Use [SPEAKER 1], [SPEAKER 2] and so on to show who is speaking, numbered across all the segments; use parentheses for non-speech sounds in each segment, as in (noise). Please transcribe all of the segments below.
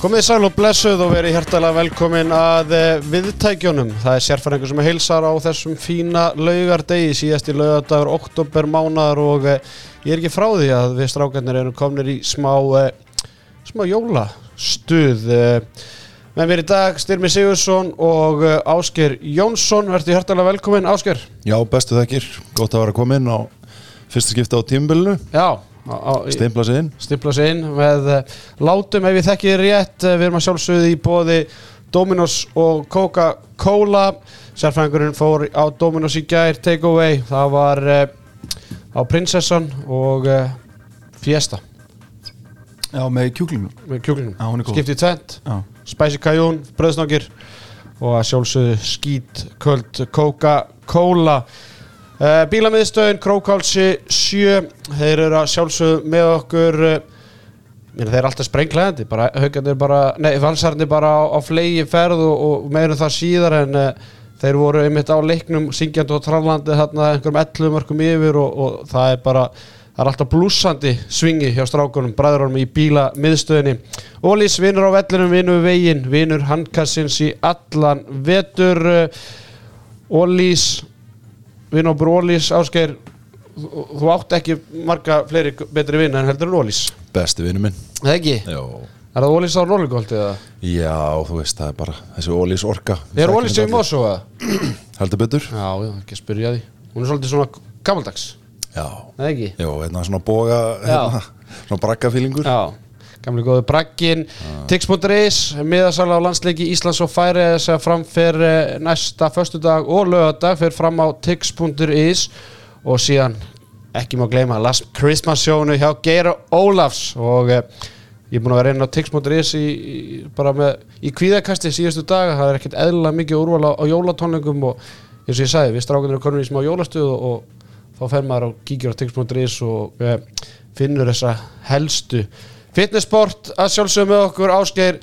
[SPEAKER 1] Komið sæl og blessuð og verið hjertalega velkomin að eh, viðtækjunum. Það er sérfæringur sem heilsar á þessum fína laugardegi, síðast í laugardagur, oktober mánar og eh, ég er ekki frá því að við strákarnir erum komnir í smá, eh, smá jólastuð. Með mér í dag Styrmi Sigursson og Ásker Jónsson, verður hjertalega velkomin Ásker.
[SPEAKER 2] Já, bestu þekkir, gott að vera að koma inn á fyrsta skipta á tímbilinu,
[SPEAKER 1] Já,
[SPEAKER 2] steimpla sig inn.
[SPEAKER 1] stimpla sig inn með uh, látum ef ég þekki þér rétt uh, við erum að sjálfsögðu í bóði Dominos og Coca-Cola. Sérfræðingurinn fór á Dominos í gær takeaway, það var uh, á Prinsessan og uh, Fiesta.
[SPEAKER 3] Já, með kjúklingum
[SPEAKER 1] með kjúklingum,
[SPEAKER 3] Já, hún er góð.
[SPEAKER 1] skiptið tvent
[SPEAKER 3] Já,
[SPEAKER 1] Spicy Cajún, bröðsnákir og að sjálfsögðu skít köld Coca-Cola Bílamiðstöðin, Krókálsi 7, þeir eru að sjálfsögðu með okkur Mér, þeir eru alltaf sprenglegandi, valsarnir bara á, á flegi ferð og, og meirum það síðar en uh, þeir voru einmitt á leiknum syngjandi og trallandi þarna einhverjum 11 mörgum yfir og, og það er bara, það er alltaf blúsandi svingi hjá strákunum, bræðurum í bíla miðstöðinni. Ólís vinnur á vellinum, vinnur veginn, vinnur handkassins í allan vetur. Ólís, vinnur á Ólís, Ásgeir, þú, þú átt ekki marga fleiri betri vinna en heldur en Ólís.
[SPEAKER 2] Besti vinnu minn.
[SPEAKER 1] Það ekki?
[SPEAKER 2] Já.
[SPEAKER 1] Er það Ólís á Norrlíkólt eða?
[SPEAKER 2] Já, þú veist, það er bara þessi ólís orka.
[SPEAKER 1] Er Ólís í Mosó eða? (clears throat)
[SPEAKER 2] Heldur betur?
[SPEAKER 1] Já, já, ekki spyrja því. Hún er svolítið svona gammaldags,
[SPEAKER 2] Já.
[SPEAKER 1] eða ekki?
[SPEAKER 2] Jó, hérna svona boga, hérna, svona braggafílingur.
[SPEAKER 1] Já, gamli góðu bragginn. Tix.is, miðasala á landsleiki Íslands og færi þess að framfer næsta föstudag og lögadag fyrir fram á tix.is og síðan ekki má gleyma Last Christmas sjónu hjá Geir Ólafs. Og eh, ég er búin að vera inn á tix.is í, í, bara með, í kvíðakasti síðustu daga, það er ekkert eðlilega mikið úrval á, á jólatónleikum og eins og ég sagði, við strákunir erum komin í smá jólastuð og, og þá fer maður á kíkjur á tix.is og eh, finnur þessa helstu fitnessport að sjálfsögum með okkur Ásgeir.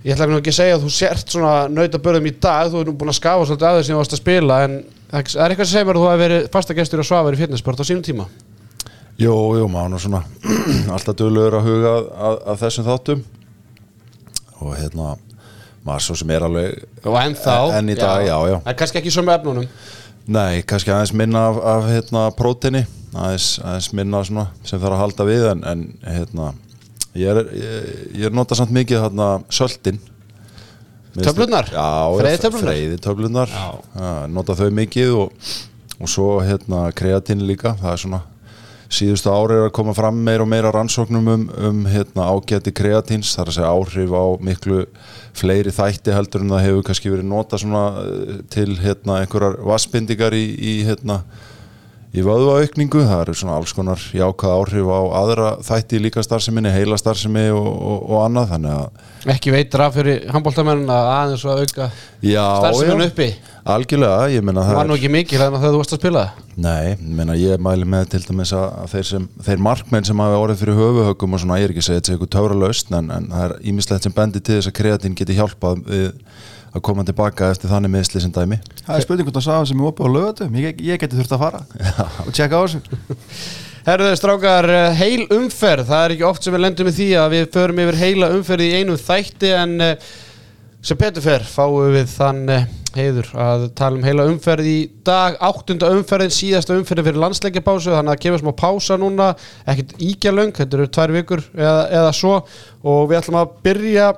[SPEAKER 1] Ég ætla ekki að segja að þú sért svona nautabörðum í dag, þú er nú búin að skafa svolítið að þess sem þú varst að spila en það er eitthvað sem segir mér að þú hafi verið fastagestur og svafur í fitnessport á sínum tíma?
[SPEAKER 2] Jú, maður nú svona (clears throat) alltaf duglegur að huga að, að, þessum þáttum. Og hérna maður svo sem er alveg
[SPEAKER 1] ennþá?
[SPEAKER 2] En í dag, já, já.
[SPEAKER 1] það er kannski ekki svo með efnunum?
[SPEAKER 2] Nei, kannski aðeins minna af, af hérna, prótini aðeins, aðeins minna svona, sem þarf að halda við en, en hérna, ég er, ég, ég er nota samt mikið hérna? Já,
[SPEAKER 1] Freyðitöflurnar?
[SPEAKER 2] freyðitöflurnar
[SPEAKER 1] Já.
[SPEAKER 2] Nota þau mikið og, og svo hérna, kreatín líka það er svona síðustu ári er að koma fram meira og meira rannsóknum um, um hérna, ágæti kreatíns þar að segja áhrif á miklu fleiri þætti heldur en það hefur kannski verið nota eh, til hérna, einhverjar vassbindingar í, í, hérna, í vöðvaaukningu. Það eru svona alls konar jákað áhrif á aðra þætti líka starfseminni heila starfsemi og, og, og annað. Þannig að
[SPEAKER 1] ekki veitur af fyrir handbóltamenn að aðeins að auka
[SPEAKER 2] já,
[SPEAKER 1] uppi?
[SPEAKER 2] Algjörlega, ég menna
[SPEAKER 1] það
[SPEAKER 2] það
[SPEAKER 1] var nú ekki mikið þannig að þegar þú varst að spila? Það
[SPEAKER 2] Nei, ég meina ég mæli með til dæmis að þeir, sem, þeir markmenn sem hafa orðið fyrir höfuhögum og svona, ég er ekki að segja þetta sé eitthvað töfra lausn en, en það er ímislegt sem bendir til þess að kreatín geti hjálpað við að koma tilbaka eftir þannig meðsli sem dæmi.
[SPEAKER 3] Það er spurning hvort að saga sem er opið á lögatum Ég, ég geti þurft að fara og tjekka á þessu.
[SPEAKER 1] Herðu strákar, eh, heil umferð, það er ekki oft sem við lendum í því að við förum yfir heila umferð í einum þætti en eh, sem Petur fer fáum við þann eh, heiður að tala um heila umferð í dag, áttunda umferðin, síðasta umferðin fyrir landsleikjapásu, þannig að kemur smá pása núna, ekkert ígjálöng, þetta eru tvær vikur eða, eða svo. Og við ætlum að byrja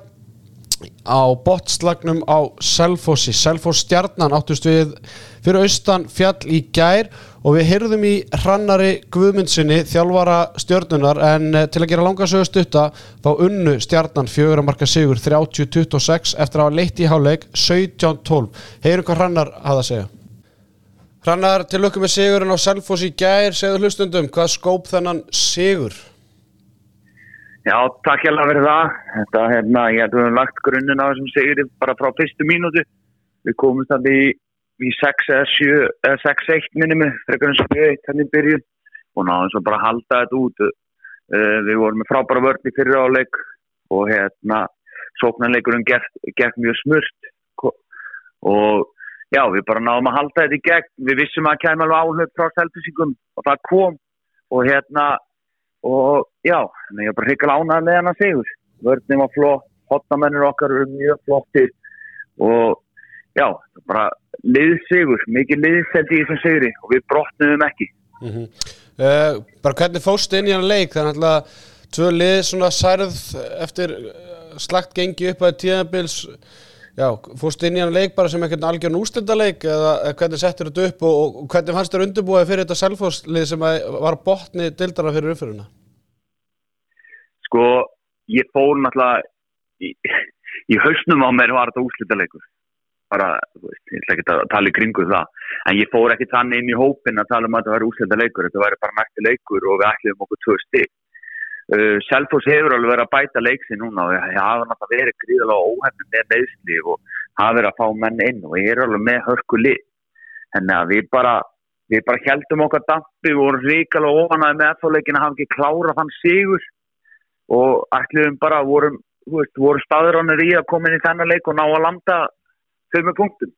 [SPEAKER 1] á botslagnum á Selfossi. Selfoss stjarnan áttust við fyrir austan fjall í gær og við heyrðum í hrannari Guðmundsinni þjálfara stjörnunar en eh, til að gera langarsögu stutta þá unnu stjarnan fjögur að marka sigur 30-26 eftir að hafa leitt í háleik 17-12 heyrum hvað hrannar hafði að segja. Hrannar til lukku með sigurinn á Selfoss í gær segðu hlustundum hvað skóp þennan sigur
[SPEAKER 4] Já, takk hjá fyrir það. Þetta, hérna, ég held að við höfum lagt grunninn á þessum sigri bara frá fyrstu mínútu. Við komumst þannig í, í 6 eða 7 eða 6-1 minni með frekar en 7-1 hann í byrjun og náðum svo bara að halda þetta út. Uh, við vorum með frábæra vörn í fyrir áleik og hérna sóknarleikurinn gekk mjög smurt og já, við bara náðum að halda þetta í gegn. Við vissum að það kemur alveg áhlöp frá selfisíkum og það kom og hérna og já, þannig ég er bara hrikalega ánægð með hann að segur. vörnum var flott, hotnamennir okkar eru mjög flottir og já, bara liðsigur, mikið liðseldi í þessum sigri og við brotnum ekki.
[SPEAKER 1] Mm uh, bara hvernig fóstu inn í hann leik þannig að tvö lið svona særð eftir slagt gengi upp að tíðanbils já, fóstu inn í hann leik bara sem eitthvað algjörn ústendaleik eða eða hvernig settur þetta upp og, og hvernig fannst þér undirbúið fyrir þetta selfhóðslið sem var botni dildara fyrir uppfyrirna
[SPEAKER 4] Sko, ég fór náttúrulega í, í hausnum á mér var þetta úslitaleikur. Bara, þú veist, ég ætla ekki að tala í kringu það. En ég fór ekki þannig inn í hópin að tala um að þetta væri úslitaleikur. Þetta væri bara nætti leikur og við ætlum okkur tvö stík. Uh, Selfos hefur alveg verið að bæta leiksi núna og það hafa náttúrulega verið gríðalega óhefnum með meðsli og hafa verið að fá menn inn og ég er alveg með hörku lið. Þannig að við bara, við bara heldum okkar dampi og vorum ríkala ofanaði með eftirleikin að hafa ekki klárað þann sigur og ætluðum bara vorum, veist, voru staðurannir í að koma inn í þennan leik og ná að landa þau með punktum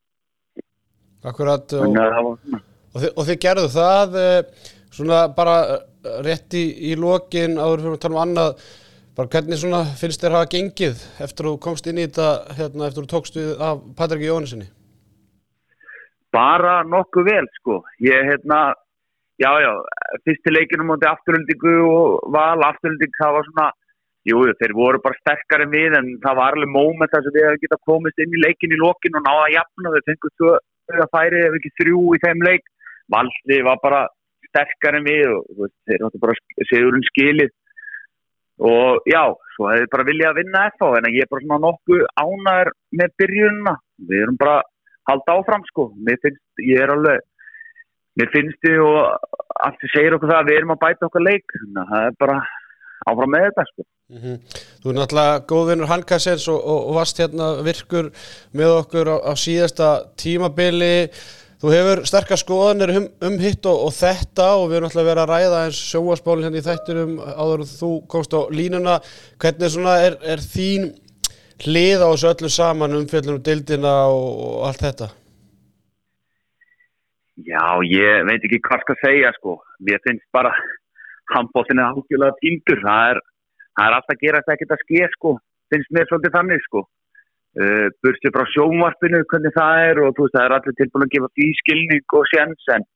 [SPEAKER 1] Akkurat og,
[SPEAKER 4] svona
[SPEAKER 1] og, þið, og þið gerðu það eh, svona bara eh, rétt í, í lokin áður fyrir að tala um annað bara hvernig svona finnst þér hafa gengið eftir að þú komst inn í þetta hérna, eftir að þú tókst við af Patrik Jónisinni
[SPEAKER 4] bara nokkuð vel sko. Ég hérna, já já fyrsti leikinu mútið afturöldingu og val afturölding það var svona jú þeir voru bara sterkari við en það var alveg móment þar sem við hefum getað komist inn í leikin í lokin og náða að jafna. Þau fengur svo að færi ef ekki þrjú í þeim leik. Valdi var bara sterkari en við og veist, þeir áttu bara segurinn skilið. Og já, svo hefði bara viljað að vinna eftir en ég er bara svona nokkuð ánæður með byrjunina. Við erum bara halda áfram sko. Mér finnst, ég er alveg mér finnst þið og allt þið segir okkur það að við erum að bæta okkar leik. Þannig að það er bara áfram með þetta sko.
[SPEAKER 1] Mhm. Þú er náttúrulega góðvinnur Hankassens og, og, og varst hérna virkur með okkur á, á síðasta tímabili þú hefur sterkar skoðanir um, um hitt og, og þetta og við erum náttúrulega verið að ræða eins sjóaspálinn hérna í þættinum áður en þú komst á línuna. Hvernig svona er, er þín hlið á þessu öllu saman um fjöllunum dildina og, og allt þetta?
[SPEAKER 4] Já, ég veit ekki hvað skal segja sko. Mér finnst bara handbóttin er ákjölaða týndur. Það er, það er alltaf að gera þetta ekkert að ske sko. Finnst mér svolítið þannig sko uh, burstu frá sjónvarpinu hvernig það er og þú veist það er allir tilbúin að gefa því skilning og sjens en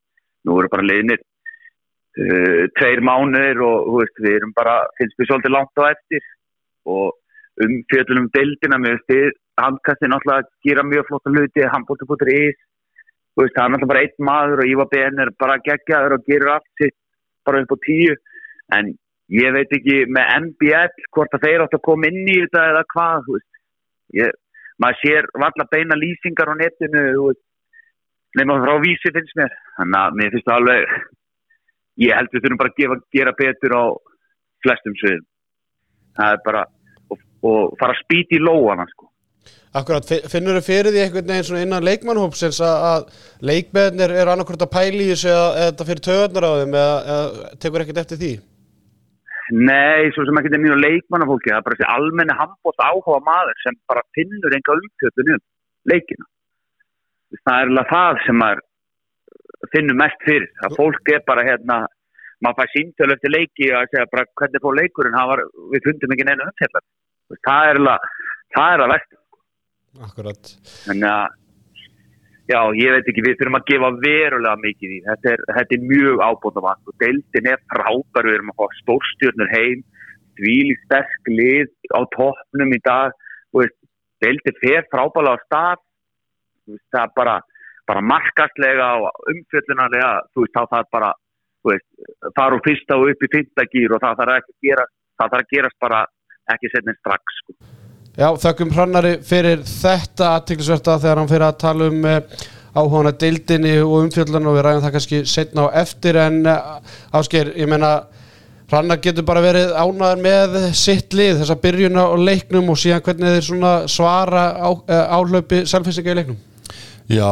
[SPEAKER 4] nú eru bara liðnir uh, tveir mánuðir og þú veist við erum bara finnst við svolítið langt á eftir og um fjöldunum deildina með þið handkastin alltaf gera mjög flotta hluti handbóttu.is þú veist það er alltaf bara einn maður og Ívar Ben er bara geggjaður og gerur allt sitt bara upp á tíu en ég veit ekki með NBL hvort að þeir átt að koma inn í þetta eða hvað þú veist. Ég, maður sér valla beina lýsingar á netinu nema frá vísi finnst mér. Þannig að mér finnst það alveg ég held við þurfum bara að gefa, gera betur á flestum sviðum. Það er bara og, og fara að spýti í lóana sko.
[SPEAKER 1] Akkurat, finnur þau fyrir því einhvern veginn svona innan leikmannhópsins að, leikmennir er annarkvort að pæli þessu eða þetta fyrir töðunar á þeim eða, eða tekur ekkert eftir því?
[SPEAKER 4] Nei, svo sem ekki er mjög leikmannafólki það er bara þessi almenni handbótt áhuga maður sem bara finnur enga umfjöldun um leikina. Það er alveg það sem maður finnur mest fyrir það fólk er bara hérna maður fær síntölu eftir leiki að segja bara hvernig fór leikurinn var, við fundum ekki neina umfjöldan það er alveg það er að versta
[SPEAKER 1] Akkurat.
[SPEAKER 4] Þannig að Já, ég veit ekki, við þurfum að gefa verulega mikið í. Þetta er, þetta er mjög ábúndavand og deildin er frábær, við erum að fá stórstjórnur heim, dvíli sterk lið á toppnum í dag, og deildin fer frábælega á stað, það er bara, bara markastlega og umfjöllunarlega, þú veist, þá það er bara, þú veist, fara úr fyrsta og upp í fyrsta gýr og það þarf að gerast, það þarf að gerast bara ekki setna strax, sko.
[SPEAKER 1] Já, þakkum hrannari fyrir þetta aðtiklisverta þegar hann fyrir að tala um uh, áhugana deildinni og umfjöldan og við ræðum það kannski setna á eftir en uh, ásker, ég menna hrannar getur bara verið ánaður með sitt lið, þessa byrjuna og leiknum og síðan hvernig þeir svara á, uh, álöpi selfinstinga í leiknum?
[SPEAKER 2] Já,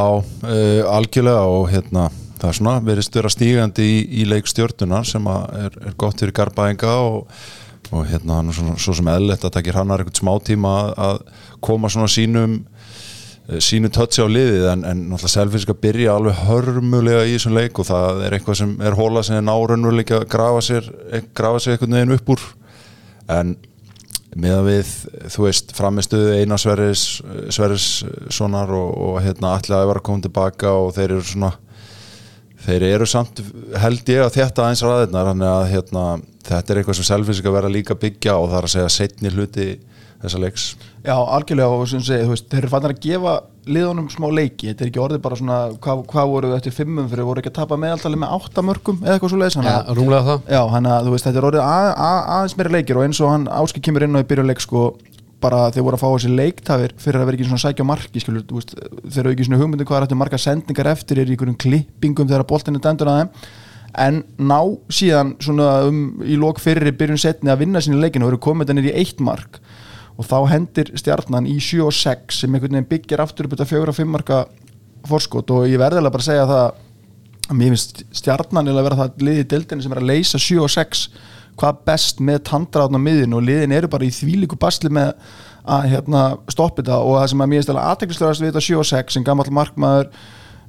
[SPEAKER 2] algjörlega og hérna það er svona verið störa stígandi í, í leikstjórnuna sem er, er gott fyrir garbaðinga og og hérna svona, svo sem eðlert að takir hannar eitthvað smá tíma að koma svona sínum sínu tötsi á liðið en, en náttúrulega selfisk að byrja alveg hörmulega í þessum leik og það er eitthvað sem er hóla sem er nárunnuleika að grafa sér grafa sér eitthvað neginn upp úr. En með að við, þú veist, framistuðu eina Sverris, Sverris sonar og, og hérna allir að vera að koma tilbaka og þeir eru svona þeir eru samt held ég að þetta aðeins ræðirnar, þannig að hérna, þetta er eitthvað sem selfinsika verða líka að byggja og það er að segja setni hluti þessa leiks.
[SPEAKER 3] Já, algjörlega og sem segi, þú veist, þeir eru fannar að gefa liðunum smá leiki, þetta er ekki orðið bara svona hvað, hvað voru þau eftir fimmum fyrir, voru ekki að tapa meðaltali með áttamörkum eða eitthvað svo leiðis
[SPEAKER 1] ja, rúmlega það.
[SPEAKER 3] Já, hann að, þú veist, þetta er orðið að, að, aðeins meira leikir og eins og hann áskil kemur inn á í byrjuleik sko, bara þeir voru að fá þessi leiktafir fyrir að vera ekki svona sækja marki, skilur, veist þeir eru ekki svona hugmyndi hvað er eftir marga sendingar eftir er í einhverjum klippingum þegar boltin er dendur að þeim en ná síðan um í lók fyrir byrjun setni að vinna sínu leikinu og eru komið þannig í eitt mark. Og þá hendir stjarnan í 7 og 6 sem einhvern veginn byggir aftur upp þetta 4 og 5 marka forskot. Og ég verðilega bara að segja það að mér finnst stjarnan eða vera það liðið í dildinni sem er að leysa 7 og 6 hvað best með tandráðna miðin og liðin eru bara í þvíliku bastli með að hérna, stoppa þetta. Og það sem að mér finnst alveg aðteklislega við þetta 7 og 6 sem gammal markmaður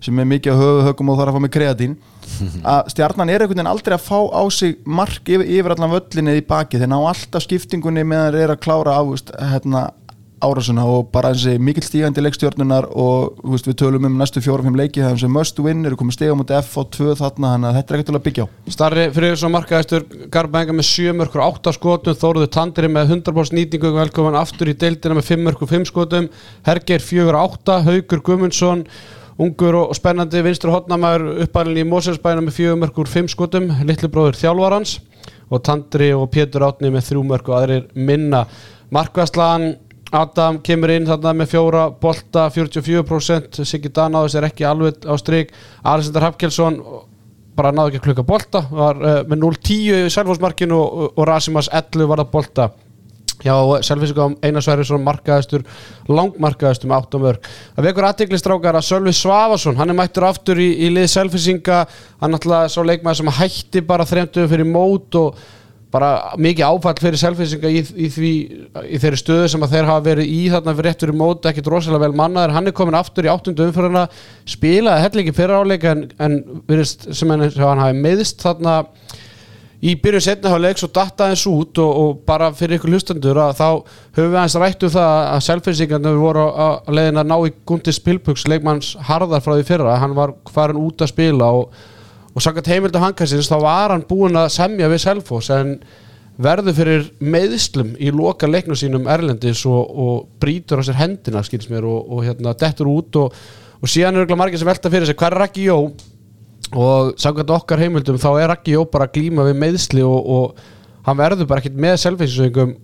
[SPEAKER 3] sem er mikið að höfu högum og þarf að fá með kreatín. (laughs) Að stjarnan er einhvern veginn aldrei að fá á sig mark yfir, yfir allan völlinni í baki þeir ná alltaf skiptingunni meðan þeir eru að klára á hérna, árasuna og bara eins og mikil stígandi leikstjórnunar og veist, við tölum um næstu fjórum-fimm leiki það er sem must win, eru komið stígum út F og 2 þarna, þannig að þetta er ekkert til að byggja á.
[SPEAKER 1] Starri fyrir þess að markaðistur Garbenga með 7 mörgur 8 skotum Þóruður Tandri með 100% nýtingu velkomin aftur í deildina með 5 mörgur 5 skotum Herger 4-8, Haugur Gumundsson ungur og spennandi vinstur hotnamæður uppalinn í Móselsbæna með 4 mörgur 5 skotum litli bróður þjálfarans. Og Tandri og Pétur Átni með 3 mörgur aðrir minna. Markværslan Adam kemur inn þarna með fjóra bolta 44% Siggi Danáðis er ekki alveg á stryk Alexander Hafkelsson bara náðu ekki að klukka bolta var uh, með 0-10 í selvfórsmarkinu og, og Rasimas 11 var það bolta hjá Selvfísingum Einar Sverjesson markaðistur, langmarkaðistur með 8 mörg. Það vekur aðteglistrákar að Sölvi Svavason, hann er mættur aftur í, í lið Selvfísinga, hann alltaf svo leikmaður sem hætti bara þremtuðu fyrir mót og bara mikið áfall fyrir selfisinga í, í, í þeirri stöðu sem þeir hafa verið í þarna fyrir réttur í mót, ekkert rosalega vel mannaður hann er komin aftur í áttundu umfyrðuna spilaði hellingi fyrir áleika en, en sem hann hafi meðist þarna í byrjun setnaháleik svo datta hans út og, og bara fyrir ykkur hlustandur að þá höfum við aðeins rættu um það að selfisingarnir voru að leiðin að ná í Gundi Spilpuks leikmanns harðar frá því fyrra, hann var farin út að spila og og sangat heimildu hankarsins þá var hann búin að semja við Selfos en verður fyrir meðslum í loka leiknum sínum Erlendis og, og brítur á sér hendina skils mér og, og hérna dettur út og, og síðan eru margir sem velta fyrir sig hver er Raki Jó og sangat okkar heimildum þá er Raki Jó bara að glíma við meðsli og hann verður bara ekkit með selfinsingum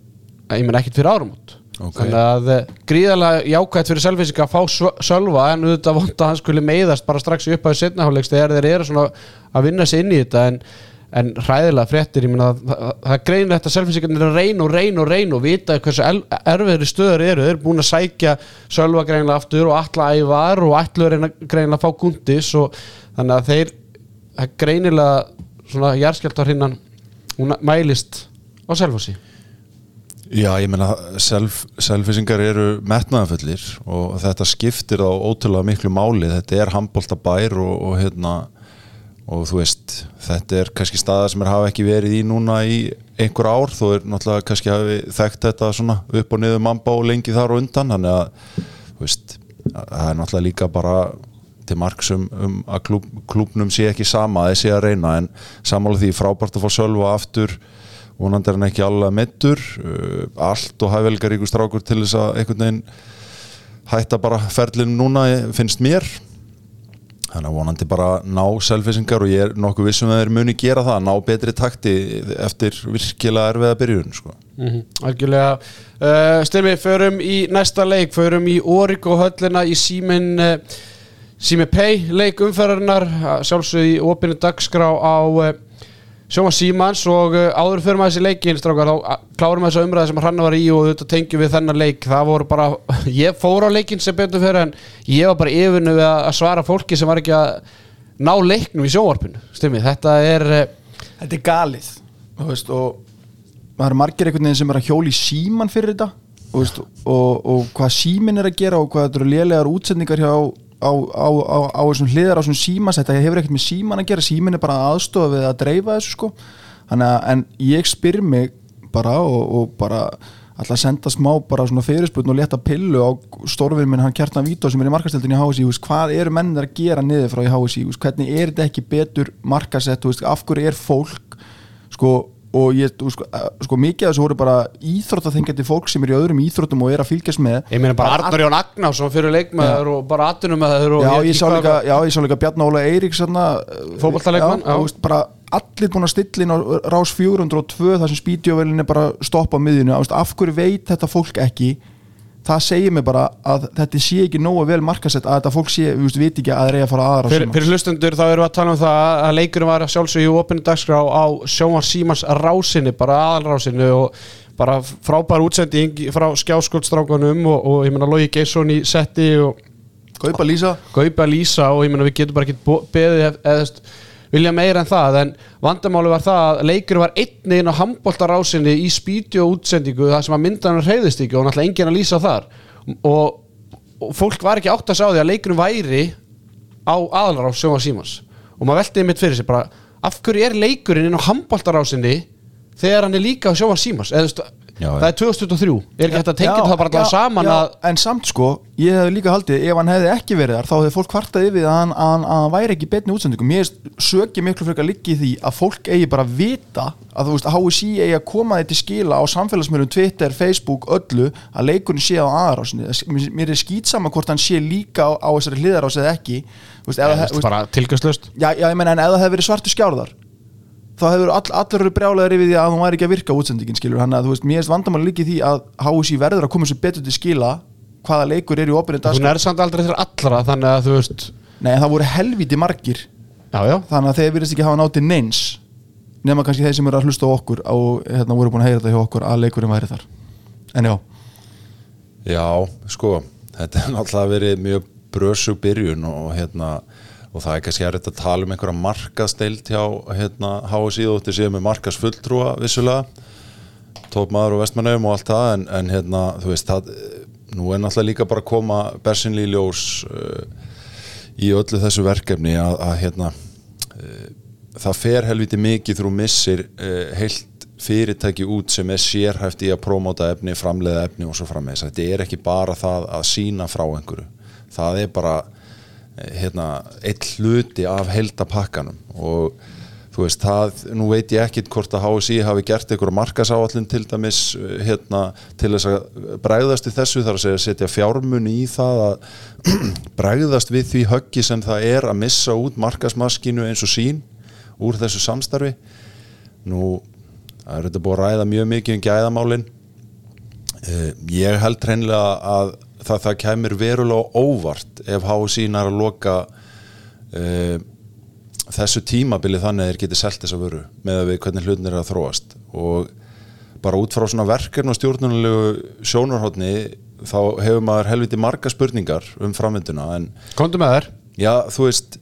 [SPEAKER 1] ég menn ekkit fyrir árum út Okay. þannig að eh, gríðarlega jákvæmt fyrir Selfisík að fá sölva en auðvitað vond að hann skulle meiðast bara strax upp á setnahálegs þegar þeir eru svona að vinna sér inn í þetta en, en hræðilega fréttir ég minna að það er greinilegt að Selfisíkarnir er að reyna og reyna og reyna og vita hversu erfiðri stöður eru þeir eru búin að sækja sölva greinilega aftur og alla að þannig að þeir greinilega svona jærskeltar hinnan mælist á Selfisík
[SPEAKER 2] Já, ég menna, selfisingar eru metnaðanfullir og þetta skiptir á ótrúlega miklu máli. Þetta er handbóltabær og, og hérna og þú veist, þetta er kannski staða sem er hafa ekki verið í núna í einhver ár, þú er náttúrulega kannski hafi þekkt þetta svona upp og niður og lengi þar og undan, þannig að þú veist, það er náttúrulega líka bara til marksum um að klúb, klúbnum sé ekki sama, það sé að reyna en samála því frábært að fá sölva aftur vonandi er hann ekki alveg mittur uh, allt og hæfelgaríkur strákur til þess að einhvern veginn hætta bara ferlinu núna finnst mér þannig að vonandi bara ná selfisingar og ég er nokkuð vissum að þeir muni gera það ná betri takti eftir virkilega erfiða byrjun sko.
[SPEAKER 1] mm -hmm. Algjörlega uh, Styrmi, förum í næsta leik förum í Órik og höllina í símin uh, sími pay leik umferðarnar sjálfsög í opinu dagskrá á uh, sjóma símans og uh, áður fyrir maður þessi leikin strákar, þá klárum við þessu umræði sem hann var í og þetta tengjum við þennan leik. Það voru bara, (laughs) ég fór á leikin sem betur fyrir en ég var bara yfirnu við að svara fólki sem var ekki að ná leiknum í sjónvarpinu, stimmið þetta er uh,
[SPEAKER 3] þetta er galið veist, og það eru margir einhvern veginn sem er að hjóli síman fyrir þetta og, veist, og, og hvað símin er að gera og hvað þetta eru lélegar útsendingar hjá á, á, á, á þessum hliðar á þessum símas, þetta hefur ekkert með síman að gera símin er bara aðstofa við að dreifa þessu sko. Að, en ég spyr mig bara og, og bara alltaf senda smá bara svona fyrirspurn og leta pillu á stórfinn minn hann Kjartan Vító sem er í markasteldin í HSI hvað eru mennir að gera niður frá í HSI hvernig er þetta ekki betur markasett af hverju er fólk sko og ég, sko, eh, sko mikið af þessu voru bara íþróttaþengjandi fólk sem er í öðrum íþróttum og er að fylgjast með.
[SPEAKER 1] Ég meina bara Arnar Jón Agnásson fyrir leikmaður og bara atvinnumæður
[SPEAKER 3] já, ég sá líka, líka Bjarni Óla Eiríks
[SPEAKER 1] já.
[SPEAKER 3] bara allir búin að stilla inn á rás 402 þar sem spítjóvelin er bara stoppa á miðjunu, Þú veist, af hverju veit þetta fólk ekki það segir mig bara að þetta sé ekki nógu vel markasett að þetta fólk sé, við veist, veit ekki að það er að fara aðra
[SPEAKER 1] Fyrir, fyrir hlustundur þá erum við að tala um það að leikurinn var sjálfsög í opinu dagskrá á sjónvar Símans rásinni, bara aðalrásinni og bara frábær útsending frá skjáskóldstrákanum og, og ég meina Lógi Geisson í setti og
[SPEAKER 3] Kaupa Lísa
[SPEAKER 1] Gaupa Lísa og ég meina við getum bara ekki beðið eða vilja meira en það en vandamáli var það að leikurinn var einni inn á handbóltarásinni í spítjó útsendingu það sem að myndan reyðist ekki og náttúrulega enginn að lýsa þar. Og, og fólk var ekki átt að sá því að leikurinn væri á aðalrás sjóma Símans og maður veltiði mitt fyrir sig bara af hverju er leikurinn inn á handbóltarásinni þegar hann er líka á sjóma Símans eða
[SPEAKER 2] Já,
[SPEAKER 1] það er 2023 er ekki hægt að tengja það bara saman
[SPEAKER 3] já,
[SPEAKER 1] að
[SPEAKER 3] en samt sko, ég hef líka haldið ef hann hefði ekki verið þar, þá hefði fólk kvartað yfir að hann, að hann, að væri ekki betni útsendingum. Ég söki miklu frekar liggi í því að fólk eigi bara að vita að þú veist, HSI eigi að koma þetta til skila á samfélagsmjörnum, Twitter, Facebook, öllu að leikurinn sé á aðarásinni. Mér er skýtsama hvort hann sé líka á, á þessari hliðarás eða ekki. Þú veist, ef það- þú veist,
[SPEAKER 1] bara tilgangslöst
[SPEAKER 3] já, já, ég menna en ef það hefði verið svartu skjárðar þá hefur all, allir brjálæðir yfir því að hún væri ekki að virka útsendingin skilur. Hann að þú veist, mér erst vandamáli líki því að HSI verður að koma sér betur til skila hvaða leikur er í opinni
[SPEAKER 1] hún
[SPEAKER 3] dagskrá
[SPEAKER 1] er samt aldrei þeirra allra þannig að þú veist
[SPEAKER 3] Nei, það voru helviti margir.
[SPEAKER 1] Já, já,
[SPEAKER 3] þannig að þeir virðist ekki hafa nátið neins nema kannski þeir sem eru að hlusta á okkur og hérna voru búin að heyra þetta hjá okkur að leikurinn væri þar. En já,
[SPEAKER 2] Já, sko, þetta er náttúrulega verið mjög brösug byrjun og hérna og það er kannski erfitt að tala um einhverja markaðsteild hjá hérna HSI og þetta séu með markaðsfulltrúa vissulega tópmaður og vestmannauðum og allt það en, en hérna, þú veist, það nú er náttúrulega líka bara að koma bersinli í ljós uh, í öllu þessu verkefni að, að hérna uh, það fer helviti mikið þrú missir uh, heilt fyrirtæki út sem er sérhæft í að prómóta efni, framleiða efni og svo frammeðis. Þetta er ekki bara það að sína frá einhverju. Það er bara hérna, eitt hluti af heldapakkanum og þú veist, það, nú veit ég ekkit hvort að HSI hafi gert einhverja markasáallin til dæmis eh, hérna, til þess að bregðast í þessu þar að setja fjármunni í það að (clears throat) bregðast við því höggi sem það er að missa út markasmaskinu eins og sín úr þessu samstarfi. Nú það er þetta búið að ræða mjög mikið um gæðamálin. Uh, ég held hreinlega að það, það kemur verulega óvart ef HSI nær að loka uh, þessu tímabili þannig að þeir geti selt þessa vöru með að við hvernig hlutin er að þróast. Og bara út frá svona verkefn og stjórnunulegu sjónarhóttni þá hefur maður helviti marga spurningar um framvinduna en
[SPEAKER 1] komdu með þær.
[SPEAKER 2] Já, þú veist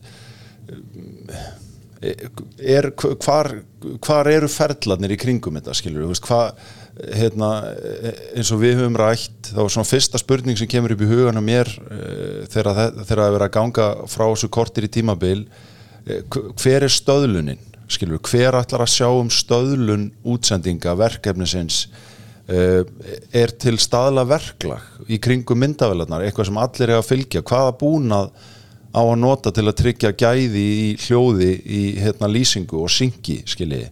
[SPEAKER 2] er, hvar, hvar eru ferðlarnir í kringum þetta skilur, þú veist, hvað hérna, eins og við höfum rætt þá er svona fyrsta spurning sem kemur upp í hugan á mér eh, þegar það er verið að ganga frá þessu kortir í tímabil eh, hver er stöðlunin? Skilur, hver ætlar að sjá um stöðlun útsendinga verkefnisins uh, er til staðla verklag í kringum myndavelarnar, eitthvað sem allir er að fylgja, hvaða búnað á að nota til að tryggja gæði í hljóði í hérna, lýsingu og syngi skiljiði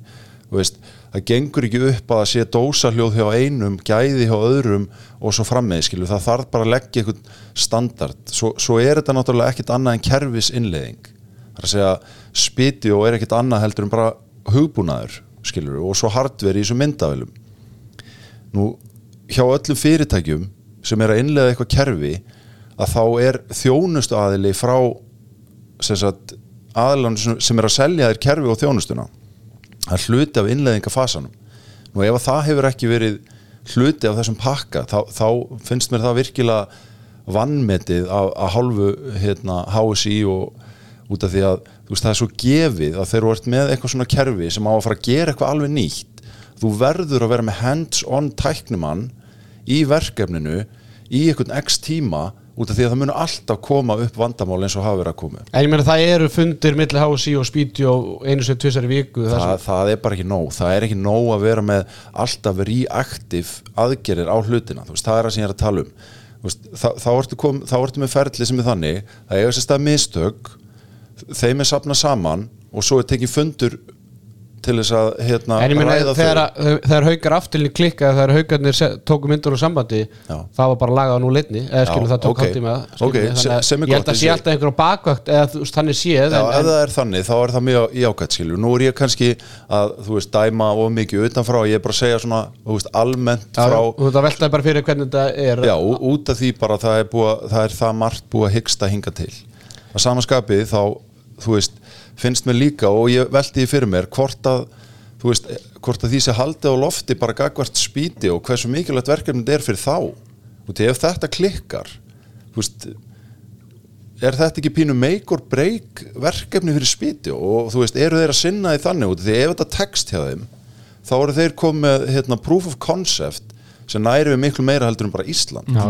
[SPEAKER 2] veist, það gengur ekki upp að það sé dósahljóð hjá einum, gæði hjá öðrum og svo frammeði skilju, það þarf bara að leggja einhvern standard, svo, svo er þetta náttúrulega ekkit annað en kerfis innleðing það er að segja spiti og er ekkit annað heldur en bara hugbúnaður skilju, og svo hardveri í þessum myndavælum nú hjá öllum fyrirtækjum sem er að innlega eitthvað kerfi að þá er þjónustu aðili frá aðilan sem er að selja þér kerfi og þjónustuna að hluti af innleðingafasanum nú ef að það hefur ekki verið hluti af þessum pakka þá, þá finnst mér það virkilega vannmetið af, af hálfu hérna, HSI og út af því að veist, það er svo gefið að þeir eru ert með eitthvað svona kerfi sem á að fara að gera eitthvað alveg nýtt þú verður að vera með hands-on tæknumann í verkefninu í einhvern x tíma út af því að það munu alltaf koma upp vandamál eins og hafa verið að koma.
[SPEAKER 1] En ég meina það eru fundir milli HSI og Speedy og einu sem tvisar í viku það
[SPEAKER 2] það, það er bara ekki nóg. Það er ekki nóg að vera með alltaf reaktiv aðgerir á hlutina. Þú veist, það er það sem ég er að tala um. Veist, þá, þá, ertu kom, þá ertu með ferli sem er þannig það eiga sér stað mistök þeim er sapnað saman og svo er tekið fundur til þess að hérna,
[SPEAKER 1] En ég meina þegar, að- þegar haukar afturlík klikka þegar haukarnir se- tóku myndur úr sambandi
[SPEAKER 2] Já.
[SPEAKER 1] það var bara lagað nú litni eða skilur það tók
[SPEAKER 2] ok.
[SPEAKER 1] hálftíma skilur
[SPEAKER 2] Ok,
[SPEAKER 1] mig,
[SPEAKER 2] se-
[SPEAKER 1] þannig að
[SPEAKER 2] sem er
[SPEAKER 1] ég held að sé alltaf einhver á bakvakt eða þú veist, þannig séð
[SPEAKER 2] Já,
[SPEAKER 1] en,
[SPEAKER 2] ef
[SPEAKER 1] en,
[SPEAKER 2] það er þannig, þá er það mjög jákvæmt skilju. Nú er ég kannski að, þú veist, dæma of mikið utanfrá, ég er bara að segja svona, þú veist, almennt
[SPEAKER 1] Já,
[SPEAKER 2] frá,
[SPEAKER 1] og þetta veltaði bara fyrir hvernig þetta er
[SPEAKER 2] já, út af því bara að það er, búa, það er það margt búið að hyggsta hinga til. Að samanskapið þá, þú veist, finnst mér líka og ég velti því fyrir mér hvort að, þú veist, hvort að því sé haldið á lofti bara gagvart spýti og hversu mikilvægt verkefnið er fyrir þá. Þú veist, ef þetta klikkar, þú veist, er þetta ekki pínu make or break verkefni fyrir spýti og þú veist, eru þeir að sinna því þannig út því ef þetta tekst hjá þeim þá eru þeir komið með hérna, proof of concept sem næri við miklu meira heldur en bara Ísland
[SPEAKER 1] Já,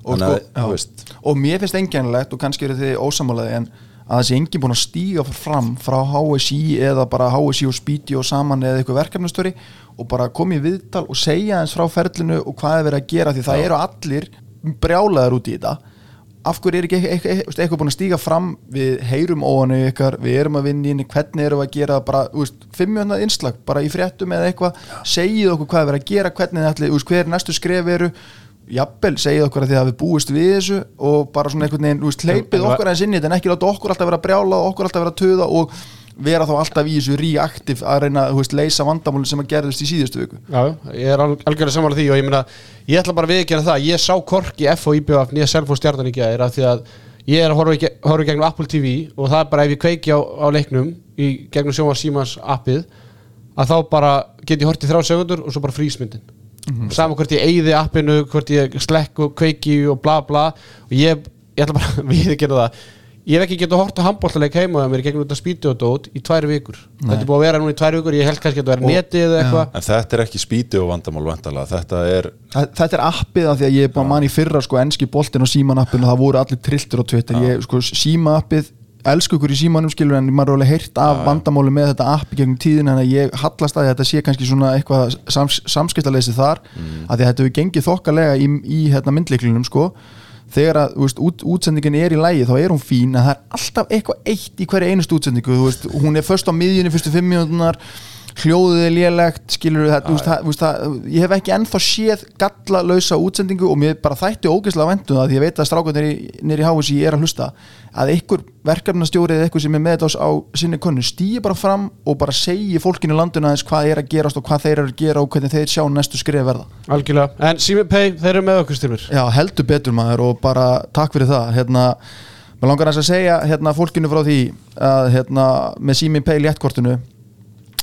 [SPEAKER 3] og,
[SPEAKER 2] Þannig að,
[SPEAKER 3] sko,
[SPEAKER 2] þú
[SPEAKER 3] já.
[SPEAKER 2] veist,
[SPEAKER 3] og mér finnst engjænlegt og kannski eru þið ósamálaði en að það sé enginn búin að stíga fram frá HSI eða bara HSI og Speedy og saman eða eitthvað verkefnastöri og bara koma í viðtal og segja eins frá ferlinu og hvað er verið að gera því það eru allir brjálaðar út í þetta. Af hverju er ekki eitthvað, eitthvað, eitthvað búin að stíga fram? Við heyrum óanu ykkar við erum að vinna henni, hvernig erum við að gera? Bara, fimmjónað innslag, bara í fréttum eða eitthvað, segið okkur hvað er verið að gera hvernig veist, hver næstu skref eru jafnvel, segið okkur að þið hafi búist við þessu og bara svona einhvern veginn, þú veist, hleypið okkur aðeins inn í þetta en ekki láta okkur alltaf vera að brjála og okkur alltaf vera að töða og vera þá alltaf í þessu reaktiv að reyna, þú veist, leysa vandamálun sem að gerðist í síðustu viku.
[SPEAKER 1] Já, ég er alg- algjörlega samanlega því og ég meina, ég ætla bara að viðkjöna það ég sá korki F og IBF nýja Selfos stjarnan í gæðir af því að ég er að horfa horfa gegnum Apple TV og það er bara ef ég kveiki á, á leiknum í gegnum sjóma Símans appið að þá bara get ég hort í þrjá segundur og svo bara frísmyndin mm saman hvort ég eyði appinu, hvort ég slekk og kveiki og bla bla. Og ég, ég ætla bara (laughs) að viðkjöna það. Ég hef ekki getað hort á handbóltaleik heima á mér í gegnum þetta spýtu og dót í tvær vikur. Þetta er búið að vera núna í tvær vikur, ég held kannski að þetta vera netið eða eitthvað.
[SPEAKER 2] En þetta er ekki spýti og vandamál vandalega, þetta er
[SPEAKER 3] Þa- Þetta er appið af því að ég er bara mann í fyrra sko enski boltin og síman appinu það voru allir trilltur á Twitter. Ég, sko, síma appið, elsku ykkur í símanum skilur en maður er alveg heyrt af vandamáli með þetta appi gegnum tíðin en að ég hallast að að þetta sé kannski svona eitthvað sams, samskiptaleysi þar
[SPEAKER 2] Mm.
[SPEAKER 3] að því að þetta hefur gengið þokkalega í, í hérna, myndleiklinum sko þegar að þú veist, út, útsendingin er í lægi þá er hún fín en það er alltaf eitthvað eitt í hverju einustu útsendingu þú veist, hún er först á miðjunni fyrstu fimm mínútunar hljóðið er lélegt skilur það, þú veist, það, veist, það, ég hef ekki ennþá séð gallalausa útsendingu og mér bara þætti ógeðslega væntum það því ég veit að strákunir nýri hási er að hlusta að einhver verkefnastjóri eða eitthvað sem er með þetta á, sinni konu stýi bara fram og bara segi fólkinu í landinu aðeins hvað er að gerast og hvað þeir eru að gera og hvernig þeir sjá næstu skrif verða.
[SPEAKER 1] Algjörlega, en Simi Pay, þeir eru með okkur styrmur
[SPEAKER 3] Já, heldur betur maður og bara takk fyrir það. Hérna, maður langar að segja hérna, fólkinu frá því að hérna, með sími pay léttkortinu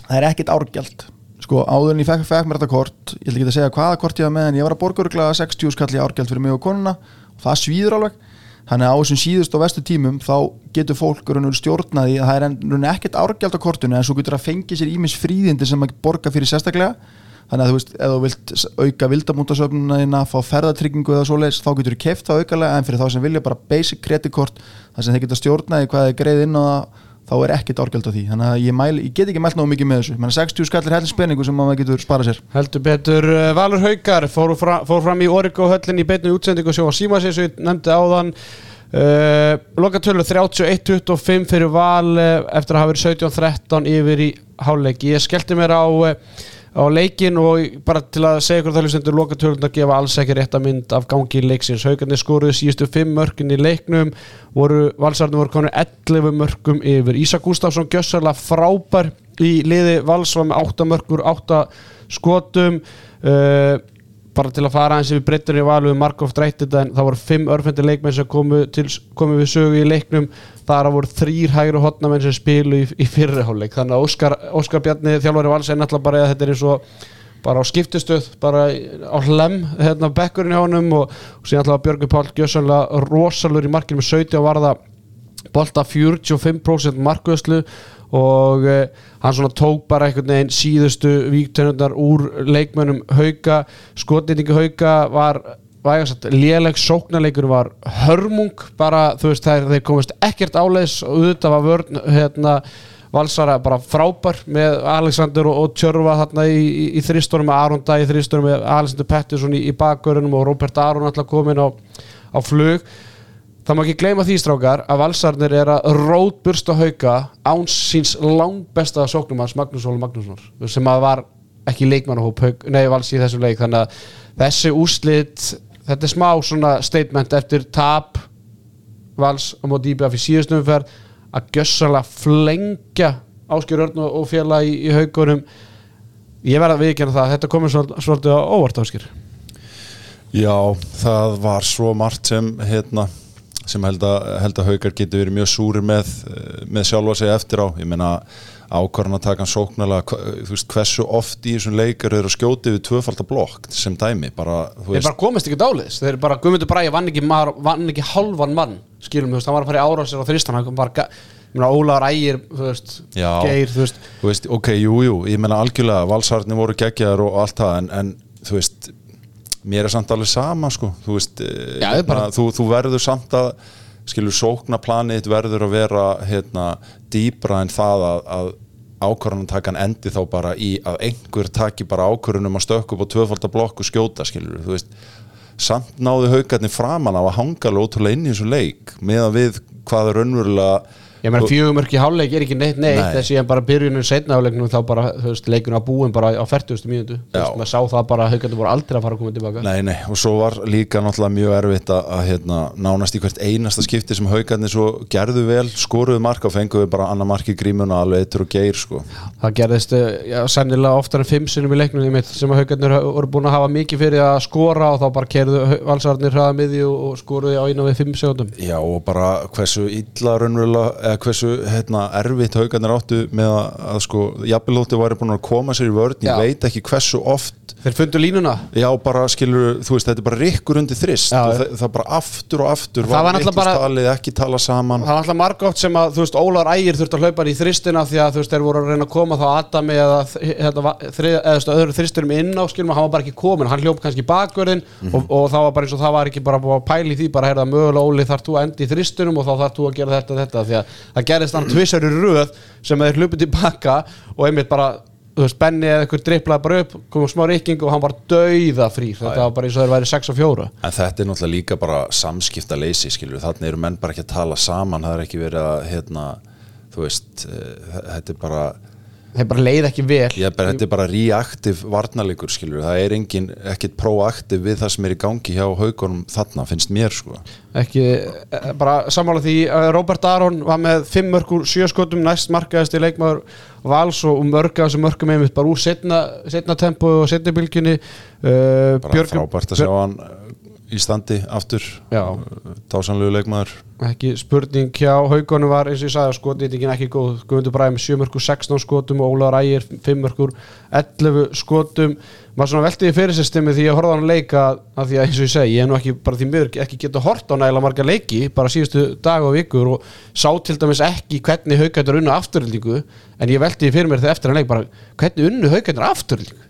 [SPEAKER 3] það er ekkit árgjald. Sko, áður en ég fekk, fekk mér þetta kort ég ætla ekki að segja hvaða kort ég var með en ég var að borga örgulega 60 skall í árgjald fyrir mig og konuna. Og það svíður alveg. Þannig að á þessum síðust og vestu tímum þá getur fólk stjórnaði að það er en, raun ekkert árgjald á kortinu en svo getur að fengja sér ímis fríðindi sem að borga fyrir sérstaklega. Þannig að þú veist, ef þú vilt auka vildamúntasöfnuna þína, fá ferðatryggingu eða svoleiðis, þá getur þú keft það aukalega en fyrir þá sem vilja bara basic kreditkort þar sem þeir geta stjórnaði hvað er greið inn á það þá er ekkert árgjald á því. Þannig að ég, mæl, ég get ekki mælt náðu mikið með þessu. Menna 60 skallir hellis peningu sem maður getur sparað sér.
[SPEAKER 1] Heldur betur uh, Valur Haukar fór, fra, fór fram í Origo höllin í beinu útsendingu og sjó á Símas eins og ég nefndi áðan. Uh, Lokatölu 31-25 fyrir Val uh, eftir að hafa verið 17-13 yfir í háleiki Ég skellti mér á uh, á leikin og bara til að segja ykkur það hlustendur lokatölundar gefa alls ekki rétta mynd af gangi leiksins. Haukarnir skoruðu síðustu 5 mörkin í leiknum voru valsarnir voru konur 11 mörkum yfir. Ísa Gustafsson gjössarlega frábær í liði vals var með 8 mörkur, 8 skotum uh, bara til að fara eins yfir breyttur í valu við Markov drætti þetta en það voru 5 örfendi leikmenn sem komu, til, komu við sögu í leiknum. Þar voru þrýr hægri hotnamenn sem spilu í, í fyrirháleik þannig að Óskar, Óskar Bjarni þjálfari vals er náttúrulega bara að þetta er eins og bara á skiptistöð, bara á hlem hérna bekkurinn hjá honum og, og síðan alltaf Björgur Pál Gjössanlega rosalur í markinu með 70 varða bolta 45% markvöðslu og uh, hann svona tók bara einhvern veginn síðustu víktönundar úr leikmönnum hauka, skotnýtingu hauka var, léleg sóknarleikur var hörmung. Bara, þú veist, þeir, þeir komast ekkert áleiðis. Og auðvitað var vörn hérna, valsara bara frábær með Alexander og, og Tjörfa þarna í, þristunum með Aron Dæ í þristunum með Alexander Pettersson í, í bakgörunum og Robert Aron alltaf komin á, á flug það má ekki gleyma því strákar að valsarnir er að rótbursta hauka áns síns langbesta sóknum hans Magnús Óli Magnússonar sem að var ekki hauk, nei vals í þessum leik. Þannig að þessi úslit þetta er smá svona statement eftir tap vals á móti íbjöða fyrir síðustum umferð að gjössalega flengja Áskjör Örn og og félag í, í haugunum ég verða að viðkjanna það þetta komið svol- svolítið á óvart Áskjör
[SPEAKER 2] Já, það var svo margt sem hérna sem held að, held að haukar getur verið mjög súri með, eh, með sjálfa sig eftir á. Ég meina ákvarðan að taka hann sóknarlega þú veist, hversu oft í þessum leikar eru að skjóti við tvöfaldablokk sem dæmi bara,
[SPEAKER 1] þeir bara komist ekki dáliðs þeir bara Guðmundur Bræði vann ekki, maður, vann ekki halvan mann skilum, þú veist, hann var að fara í árásir á þristan hann bara, ga- ég meina, Ólaður Ægir. Geir, þú veist.
[SPEAKER 2] Þú veist, ok, jú, jú ég meina algjörlega, valsarni voru geggjaðar og allt það, en, en þú veist mér er samt alveg sama, sko. Þú veist, eh,
[SPEAKER 1] Já,
[SPEAKER 2] hérna, þú, þú verður samt að skilur sóknaplanið þitt verður að vera hérna, dýbra en það að, að ákvarðanatakan endi þá bara í að einhver taki bara ákvarðunum að stökku upp á tvöfaldablokk og skjóta skilur þú veist. Samt náðu haugarnir framan á að hanga alveg ótrúlega inn í þessu leik með að við hvað er raunverulega
[SPEAKER 1] ég meina, fjögumörk í hálfleik er ekki neitt neitt
[SPEAKER 2] Nei.
[SPEAKER 1] þessi en bara byrjunum setna áleiknum þá bara, veist, leikun á búin bara á 40. mínútu, maður sá það bara að haugandur voru aldrei að fara að koma tilbaka
[SPEAKER 2] Nei, nei, og svo var líka náttúrulega mjög erfitt að, að hérna, nánast í hvert einasta skipti sem haugarnir svo gerðu vel, skoruðu marka og fenguðu bara annar marki grímuna alveg eittur og geir sko.
[SPEAKER 1] það gerðist, eh, já, sennilega oftar en fimm sinnum í leiknum einmitt, sem að haugarnir voru búin að hafa mikið fyrir að skora og þá bara kerðu valsarnir hraða miði og, skoruði á einu við fimm sekundum
[SPEAKER 2] Já, og bara hversu illa raunverulega, eða hversu hérna, erfitt haugarnir áttu með að, að sko, jafnvelótti væri búin að koma sér í vörn, ég veit ekki hversu oft
[SPEAKER 1] þeir fundu línuna?
[SPEAKER 2] Já, bara skilur, veist, þetta er bara rikkur undir þrist og það, það bara aftur og aftur
[SPEAKER 1] Það var bara-
[SPEAKER 2] talið, ekki tala saman.
[SPEAKER 1] Það var alltaf margótt sem að, veist, Ólar Ægir þurfti að hlaupa í þristina því að veist, þeir voru að reyna að koma þá Adami eða, hérna, eða veist, öðru þristinum inn á, skilum, hann var bara ekki komin, hann hljóp kannski bakverðin og, og þá var bara eins og það var ekki bara að í því, bara heyrða mögulega Óli þarf þú að enda í þristinum og þá þarf þú að gera þetta og þetta, því að það gerist hann tvissar í röð sem þeir hlupið tilbaka og einmitt bara, þú veist, Benni eða eitthvað driplaði bara upp, komum smá rikking og hann var dauða frí, þetta var bara eins og þeir væri 6 og 4
[SPEAKER 2] En þetta er náttúrulega líka bara samskipta leysi skilur, þannig eru menn bara ekki að tala saman það er ekki verið að hérna, þú veist, uh, þetta er bara
[SPEAKER 1] þeir bara leið ekki vel.
[SPEAKER 2] Er bara, þetta er bara reaktiv varnarleikur skilur, það er engin, ekkit proaktiv við það sem er í gangi hjá haugunum þarna, finnst mér sko.
[SPEAKER 1] Ekki, eh, bara sammála því að Robert Aron var með 5 mörgur 7 skotum næst markaðist í leikmaður Vals og mörga þessu mörgum einmitt bara úr setna, setna tempo og setna bylginni uh,
[SPEAKER 2] bara frábært að sjá hann í standi aftur. Tásanlegu leikmaður.
[SPEAKER 1] Ekki spurning hjá haugunum var eins og ég sagði að skotnýtingin ekki góð. Guðmundur Bræði með 7 mörgur 16 skotum og Ólaður Ægir 5 mörgur 11 skotum. Maður svona veltiði fyrir sér stimmi því að horfa hann leika að því að eins og ég segi, ég er nú ekki bara því miður ekki geta hort á nægilega marga leiki bara síðustu dag og vikur og sá til dæmis ekki hvernig haugættur unnu afturhildingu en ég veltiði fyrir mér þegar eftir hann leik bara hvernig unnu haugættur afturhildingu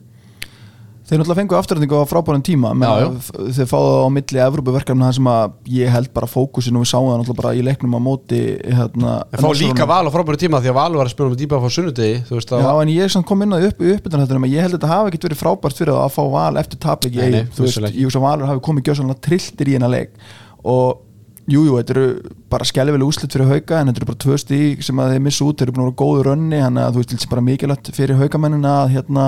[SPEAKER 3] Þeir náttúrulega fengu afturhendingu á frábærum tíma þeir fáðu á milli Evrópuverkefna sem að ég held bara fókusin og við sáum það náttúrulega bara í leiknum á móti hérna,
[SPEAKER 1] en fá líka val á frábæru tíma því að val var að spila með dýpa á sunnudegi
[SPEAKER 3] Já, en ég kom inn að upp, þetta ég held að þetta hafi ekkert verið frábært fyrir að fá val eftir tapleiki
[SPEAKER 1] Nei, nei,
[SPEAKER 3] þú veist, að valur hafi komið gjössanlega trilltir í hennar leik. Og Jú, jú, þetta eru bara skelvileg úslit fyrir hauka en þetta eru bara tvö stík sem að þeir missa út þeir eru búin að vera góðu rönni þannig að þú veist, þetta er bara mikilvægt fyrir haukamennina að hérna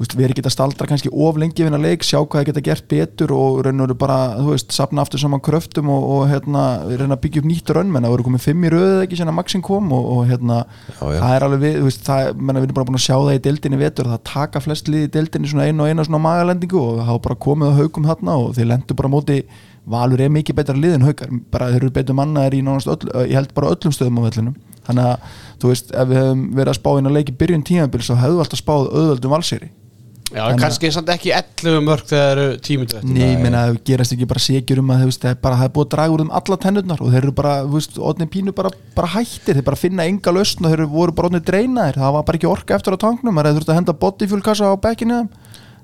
[SPEAKER 3] veist, við erum ekki að staldra kannski of lengi við hennar leik, sjá hvað þeir geta gert betur og raun og veru bara, þú veist, sapna aftur saman kröftum og, og hérna reyna að byggja upp nýtt rönn, menn það voru komið fimm í röðu ekki sem að Maxin kom og, og hérna
[SPEAKER 2] Já, já.
[SPEAKER 3] það er alveg við, þú veist, það, menna, við erum bara búin að sjá það í deildinni vetur, það taka flest lið í deildinni svona einu og eina svona magalendingu og það hafa bara komið á haugum þarna og þeir lendu bara móti Valur er mikið betra lið en haukar bara þeir eru betur mannaðir í nánast öll, ég held bara öllum stöðum á vellinum þannig að, þú veist, ef við hefum verið að spá inn að leiki byrjun tímabils þá hefðu við alltaf spáð auðvöldum valsýri
[SPEAKER 1] Já,
[SPEAKER 3] Þannig að-
[SPEAKER 1] kannski samt ekki 11 mörg þegar það eru eftir
[SPEAKER 3] Nei, menna, það gerast ekki bara segjur um að það er bara, það er búið að draga úr þeim alla tennurnar og þeir eru bara, þú veist, odni pínu bara, bara hættir, þeir bara finna enga lausn og þeir eru- voru bara odni dreinaðir, það var bara ekki orka eftir á tanknum, það er þurft að henda bodyfuel kassa á bekkinu þeim.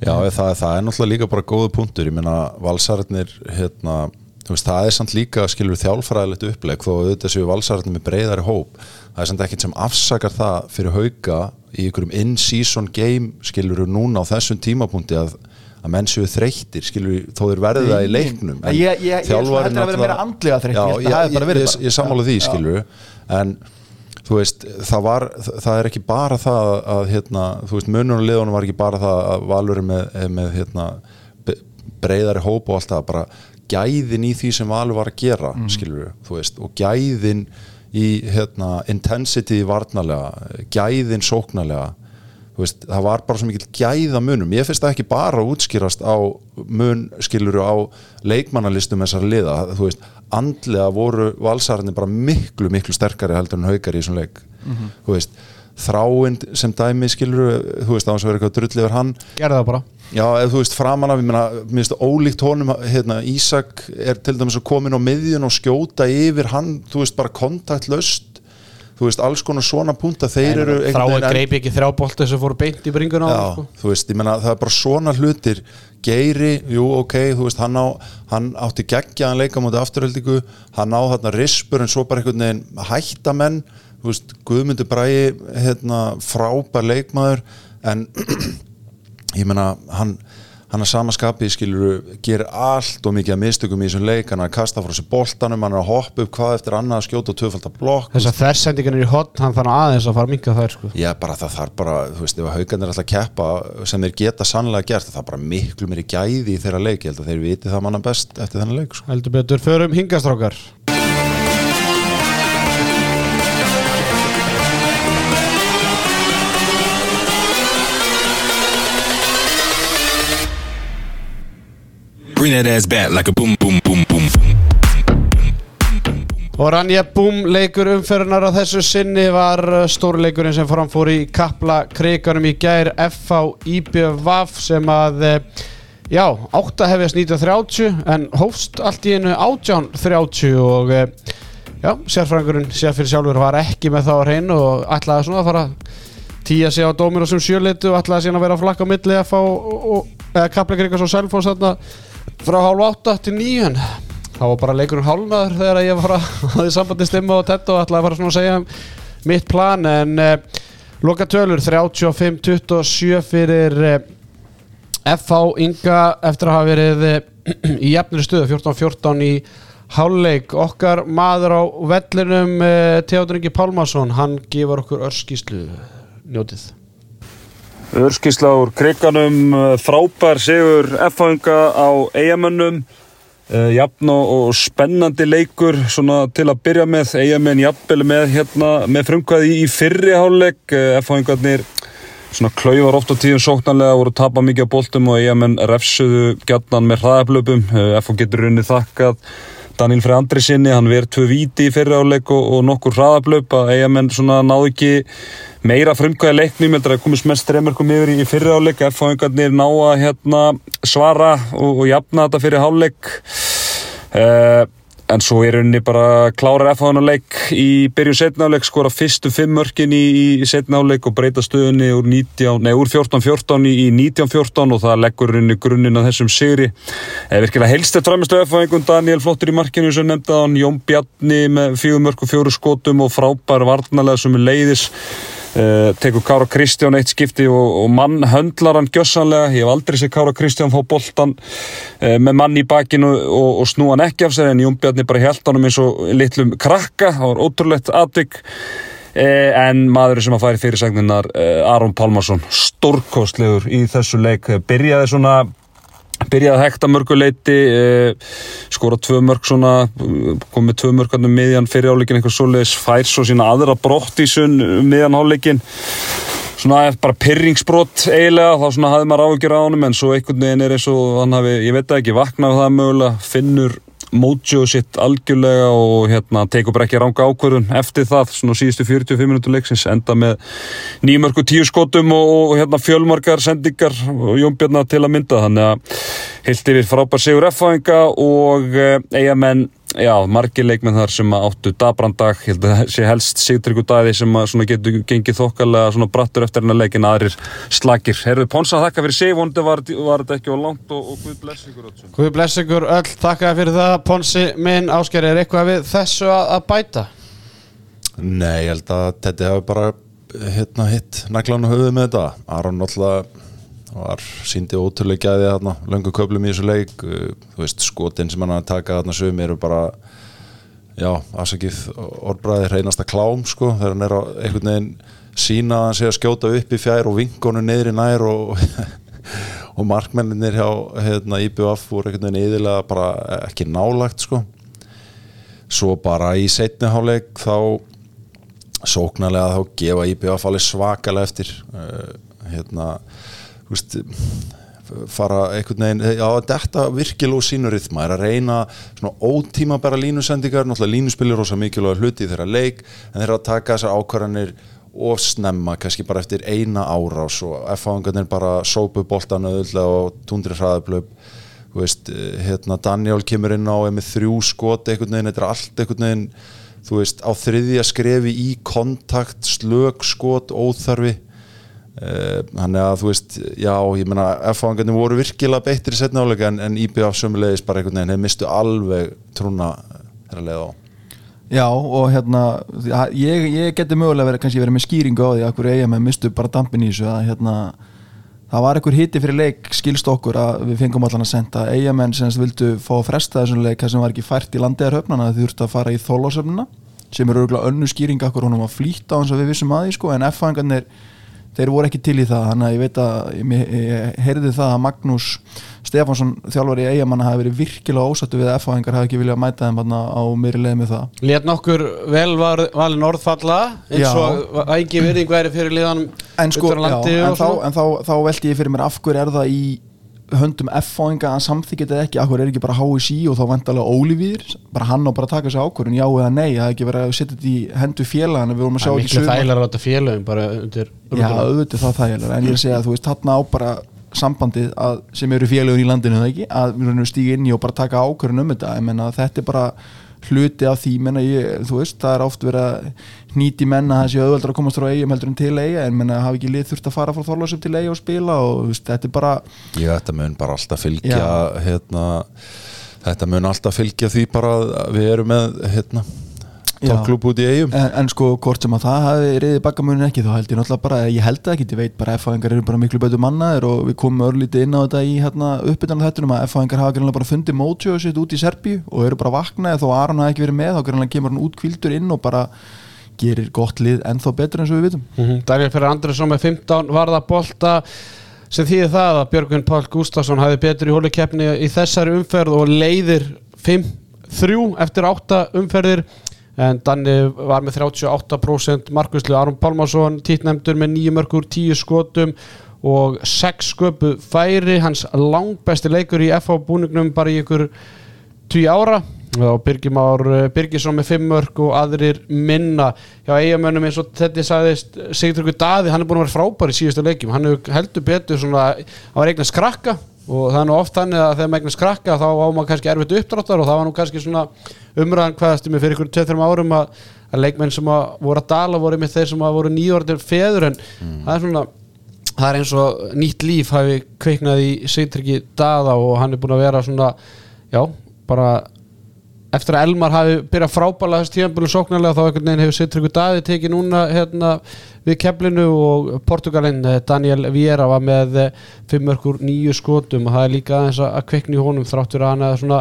[SPEAKER 2] Já, það, það er náttúrulega líka bara góðu punktur. Ég meina valsararnir hérna, þú veist, það er samt líka skilur þjálfræðilegt uppleg þó auðvitað séu valsararnir með breyðari hóp. Það er samt ekkert sem afsakar það fyrir hauka í einhverjum in-season game skilur núna á þessum tímapunkti að að menn séu þreyttir, skilur þó þeir verði það í leiknum
[SPEAKER 3] Ég- ég- ég- ég er svona hættur að vera meira andlega þreyttir,
[SPEAKER 2] Já,
[SPEAKER 3] ég held að
[SPEAKER 2] ég,
[SPEAKER 3] það
[SPEAKER 2] sammála því, skilur en þú veist, það var það er ekki bara það að hérna, þú veist, mununarliðunum var ekki bara það að Valur er með, er með hérna, breiðari hóp og allt það bara gæðin í því sem Valur var að gera
[SPEAKER 3] Mhm.
[SPEAKER 2] skilur veist, og gæðin í hérna, intensity varnalega, gæðin sóknalega veist, það var bara svo mikil gæða munum ég finnst það ekki bara að útskýrast á mun skiluru á leikmannalistum þessar liða, þú veist andlega voru valsararnir bara miklu miklu sterkari heldur en haukar í þessum leik. Þú veist, þráinn sem dæmi skiluru, þú veist, á þess að vera eitthvað drull yfir hann.
[SPEAKER 1] Gerði það bara.
[SPEAKER 2] Já, eða þú veist, framan af, ég meina, mér finnst ólíkt honum, hérna, Ísak er til dæmis að komin á miðjun og skjóta yfir hann, þú veist, bara kontaktlaust þú veist, alls konar svona punta þeir eru
[SPEAKER 1] þrái
[SPEAKER 2] einhvern veginn-
[SPEAKER 1] greip ekki þrjá bolti sem fóru beint í bringuna á
[SPEAKER 2] Já,
[SPEAKER 1] sko.
[SPEAKER 2] þú veist, ég meina, það er bara svona hlutir. Geiri, jú, ok, þú veist hann, á, hann átti geggjaðan leika mútið afturhaldingu, hann á þarna rispur en svo bara einhvern veginn hættamenn veist, Guðmundur Bræi hérna, frábær leikmaður en (clears throat) ég meina, hann hann er samaskapið, skilur gerir allt og mikið að mistökum í þessum leik hann er að kasta frá sér boltanum, hann er að hoppa upp hvað eftir annað að skjóta og tvöfaldar blokk
[SPEAKER 1] þessar þversendingarnir í hotn hann þannig aðeins að fara að minka þær sko.
[SPEAKER 2] Já, bara það þarf bara, þú veist, ef haugarnir er alltaf að keppa sem þeir geta sannlega gert, það er bara miklu meiri gæði í þeirra leik, ég held að þeir viti það manna best eftir þennan leik, sko.
[SPEAKER 5] Bring that ass back like a boom, boom, boom, boom.
[SPEAKER 1] Og Ranja Búm leikur umferðunar á þessu sinni var uh, stórleikurinn sem framfór í Kapla kriganum í gær FH IBVF sem að eh, já, átt að hefjast 1930 en hófst allt í einu 1830 og eh, já, sérfræðingurinn sér fyrir sjálfur var ekki með þá á hreinu og ætlaði svona að fara að tíja sig á dómir og sem sjöleitu og ætlaði síðan að vera að flakka á milli FH og, og, eða Kapla krigas og Selfoss þarna frá hálf átta til nýjun þá var bara leikurinn hálnaður þegar ég var að (laughs) hafa sambandi stimma og tett og ætlaði að fara svona að segja mitt plan en uh, loka tölur 35-27 fyrir uh, FH Inga eftir að hafa verið uh, (clears throat) í jafnir stöðu 14-14 í hálfleik. Okkar maður á vellinum uh, Theodor Ingi Pálmarsson hann gefur okkur örskíslu njótið
[SPEAKER 6] Örskísla úr kriganum, eh, frábær sigur F-fanga á eigamönnum, uh, jafn og, spennandi leikur til að byrja með, eigamenn jafnvel með, hérna, með frumkvæði í fyrri hálfleik, uh, F-fangarnir svona klauvar oft á tíðum sóknarlega voru að tapa mikið á boltum og eigamenn refsuðu gjarnan með hraðablöpum, uh, F getur runnið þakkað Daniel Frey Andri sinni, hann verið tvö víti í fyrri áleik og, og nokkur hraðablöp að eigamenn náðu ekki meira frumkvæði leiknum, heldur að komist mest streymirkum yfir í fyrri áleik, F-fáingarnir ná að hérna, svara og, og jafna þetta fyrir hálfleik. Uh, en svo er henni bara klárar F-fáinarleik í byrjun setnáleik, skora fyrstu fimm mörkin í, í setnáleik og breyta stöðunni úr, 19, nei, úr 14-14 í, í 19-14 og það leggur henni grunninn að þessum sigri. Eða virkilega helstett framistu F-fáingun Daniel Flottur í markinu sem nefnda hann Jón Bjarni með fjögur mörk og fjóru skotum og frábær varnalega sem er leiðis Uh, tekur Kára Kristján eitt skipti og, og mann höndlar hann gjössanlega ég hef aldrei séð Kára Kristján fá boltan uh, með mann í bakinu og, og snúa hann ekki af sér en Jón Bjarni bara held hann um eins og litlum krakka. Það var ótrúlegt atvik. Uh, en maður sem að færi fyrirsagninnar Aron Pálmarsson stórkostlegur í þessu leik. Byrjaði svona byrjaði að hekta mörguleiti eh, skora tvö mörg svona komið tvö mörg hann um miðjan fyrir áleikin eitthvað svoleiðis fær svo sína aðra brott í sunn um miðjan áleikin svona bara pyrringsbrott eiginlega þá svona hafði maður áhugjur á honum en svo einhvern veginn er eins og hann hafi, ég veit ekki, vaknað það mögulega, finnur mótjóð sitt algjörlega og hérna tekur bara ekki ranga ákvörðun eftir það svona síðustu 45 minútur leiksins enda með nýjumörku tíu skotum og, og hérna fjölmarkar sendingar og Jón Bjarnar til að mynda. Þannig að heilt yfir frábær sigur F-fáinga og eigamenn, já, margir leikmenn þar sem áttu dabrandag, ég held að það sé helst Sigtryggur Dæði sem getur gengið þokkalega svona brattur eftir hennar leikin aðrir slagir. Herðu Ponsa þakka fyrir sig, vonandi var, var þetta ekki á langt og, og Guð bless ykkur öll.
[SPEAKER 1] Guð bless ykkur öll, takka fyrir það Ponsi minn, Ásker, er eitthvað við þessu að, að bæta?
[SPEAKER 2] Nei, ég held að Teddy hafi bara hérna hitt naglan og höfuð með þetta Aron náttúrulega var síndi ótrúlega gæði þarna löngu köflum í þessu leik uh, þú veist, skotin sem hann að taka þarna sum eru bara já, afsakið orðbræði reynasta klám sko, þegar hann er á einhvern veginn sína að hann sé að skjóta upp í fjær og vinkonu í nær og (laughs) og markmenninir hjá hérna, IBF voru einhvern veginn eðilega bara ekki nálagt sko. Svo bara í setni háleik þá sóknarlega þá gefa IBF alveg svakalega eftir uh, hérna veist fara einhvern veginn, já þetta virkilega úr sínu rytma, er að reyna svona ótíma bara línusendingar, náttúrulega línuspilir rosa mikilvæg hluti þeirra leik en þeirra að taka þessar ákvarðanir og snemma, kannski bara eftir eina árás og F-fáingarnir bara sópu boltan auðvitað og tundri hraðablöp veist, hérna Daniel kemur inn á með þrjú skot einhvern veginn, þetta er allt einhvern veginn þú veist, á þriðja skrefi í kontakt, slög, skot, óþarfi þannig að þú veist, já, ég menna F-fáingarnir voru virkilega beittir í setna álega en, en IBF sömulegis bara einhvern veginn þeir mistu alveg trúna þeirra leið á.
[SPEAKER 3] Já og hérna ég, ég geti mögulega verið kannski verið með skýringu á því að hverju eigamenn mistu bara dampin í þessu að hérna það var einhver hitti fyrir leik skilst okkur að við fengum allan að senda. Eigamenn sem vildu fá að fresta þessum leik sem var ekki fært í landegarhöfnana þau þurftu að fara í þólásöfnuna sem eru örgulega önnu skýring okkur honum að flýta á hans að við vissum að því sko en F-fangarnir þeir voru ekki til í það þannig að ég veit að ég, ég heyrði það að Magnús Stefánsson þjálfur í eigamanna hafi verið virkilega ósattu við að F-fáingar hafi ekki viljað mæta þeim á meiri leið með það.
[SPEAKER 1] Létt nokkur vel var, valin orðfalla eins og ægi virðing væri fyrir liðanum
[SPEAKER 3] en, sko, já, en, þá, en þá, þá veldi ég fyrir mér af hverju er það í höndum F-fáinga að samþykja þetta ekki hverju er ekki bara HSI og þá vantalega Ólífýr bara hann á bara að taka sér ákvörðun já eða nei, það er ekki verið að setja þetta í hendu félagana við vorum að sjá
[SPEAKER 1] ekki sögum Það er miklu þægilega að þetta félagum bara undir
[SPEAKER 3] Já, auðvitað það þægilega, en ég er að segja að þú veist þarna á bara sambandið að, sem eru félagun í landinu það ekki, að við stígum inn í og bara taka ákvörðun um þetta, ég menna þetta er bara hluti af því, menna ég, þú veist það er oft verið að nýti menna þessi auðveldur að komast frá eigum heldur en til eiga en menna hafi ekki lið þurft að fara frá þorlásum til eiga og spila og veist, þetta er bara
[SPEAKER 2] Já, þetta mun bara alltaf fylgja hérna, þetta mun alltaf fylgja því bara að við erum með hérna tókklúb út í eigum
[SPEAKER 3] en, en sko hvort sem að það hafi reyðið bakkamunin ekki þá held ég náttúrulega bara, ég held það ekki ég veit bara að F-fáingar eru bara miklu betur mannaðir og við komum örlítið inn á þetta í hérna, uppbytana þettunum að F-fáingar hafa greinlega bara fundið mótsjóðu sitt út í Serbíu og eru bara vaknaði þó Aron hafi ekki verið með þá greinlega kemur hann út kvildur inn og bara gerir gott lið ennþá betur eins og við vitum.
[SPEAKER 1] Mm -hmm. Daniel Ferrer Andresson með 15 varða bolta sem þýðir það að Björgun Pál Gustafsson hafi betur í hólukefni í þessari umferð og leiðir 5-3 eftir 8 umferðir en Danni var með 38% markvæslu, Aron Pálmarsson títnæmdur með nýju mörgur, tíu skotum og sex sköpu færi, hans langbæsti leikur í FH búningnum bara í ykkur 10 ára. Og Birgimár Birgisson með 5 mörg og aðrir minna. Hjá eigamönnum eins og þetta sagðist Sigurður Daði, hann er búin að vera frábær í síðustu leikjum, hann heldur betur svona á regna skrakka og það er nú oft þannig að þegar meginn skrakka þá á maður kannski erfitt uppdráttar og það var nú kannski svona umræðan hvaðastum fyrir ykkur 2-3 árum að, að leikmenn sem að voru að dala voru með þeir sem að voru nýjórnir feður en mm. það er svona það er eins og nýtt líf hafi kveiknað í Sigtryggi Dada og hann er búin að vera svona já, bara eftir að Elmar hafi byrjað frábæla þess tíanbúinu sóknarlega þá einhvern veginn hefur Sigtryggi Dadi tekið núna hérna við kemlinu og Portugalinn eh, Daniel Vieira var með eh, fimmörkur nýju skotum og það er líka aðeins að kveikni í honum þráttur að hann er svona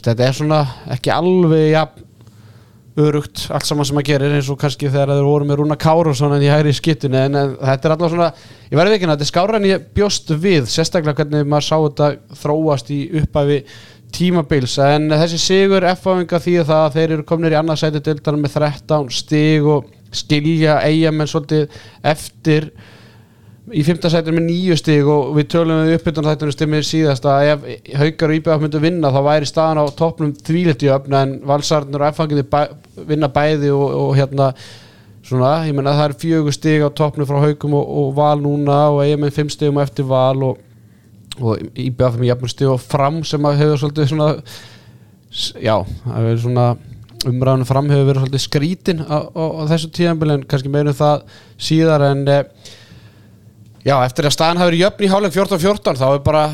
[SPEAKER 1] þetta er svona ekki alveg ja, örugt allt saman sem að gera eins og kannski þegar þeir voru með Rúna Károsson en ég hægri í skittinu en, þetta er alltaf svona, ég verði ekki að þetta er skára en ég bjóst við, sérstaklega hvernig maður sá þetta þróast í uppæfi tímabils en þessi sigur F-áfinga því að það þeir eru kominir í annarsæti dildar með 13 stig og skilja eigamenn svolítið eftir í fymta sætur með nýju stig og við tölum við uppbytun þættunum stimmir síðast að ef haugar og íbjöðaf myndu vinna þá væri staðan á toppnum þvíliti öfna en valsarnur og effangiði bæ, vinna bæði og, og hérna svona, ég menna það er fjögur stig á toppnum frá haugum og, og val núna og eigamenn fimm stigum eftir val og og með jafnur stíð og fram sem að hefur svolítið svona já, það hefur svona umræðinu fram hefur verið svolítið skrítin á, á, á þessu tíðanbíl en kannski meirum það síðar en eh, Já, eftir að staðan hafi verið jöfn í hálfleik 14-14 þá er bara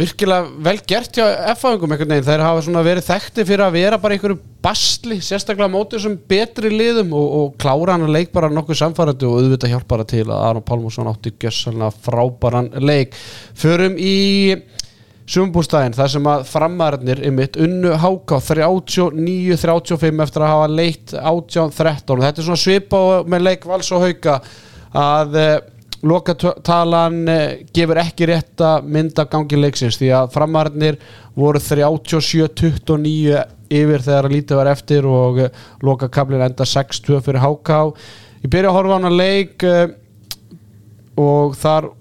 [SPEAKER 1] virkilega vel gert hjá F-fáingum einhvern veginn, þeir hafa verið þekkti fyrir að vera bara einhverju basli sérstaklega mótið sem betri liðum og, og klára hann að leik bara nokkuð samfærandi og auðvitað hjálpara til að Aron Pálmarsson átti gjössalina frábæran leik. Förum í sumbústæðin þar sem að framararnir ymitt unnu háká 39-35 eftir að hafa leitt 18-13 og þetta er svona svipa með leik vals og hauka að eh, lokatalan eh, gefur ekki rétta mynd af gangi leiksins því að framararnir voru 37-29 yfir þegar að lítið var eftir og eh, lokakablin enda 6-2 fyrir háká ég byrja að horfa á hana leik eh, og þar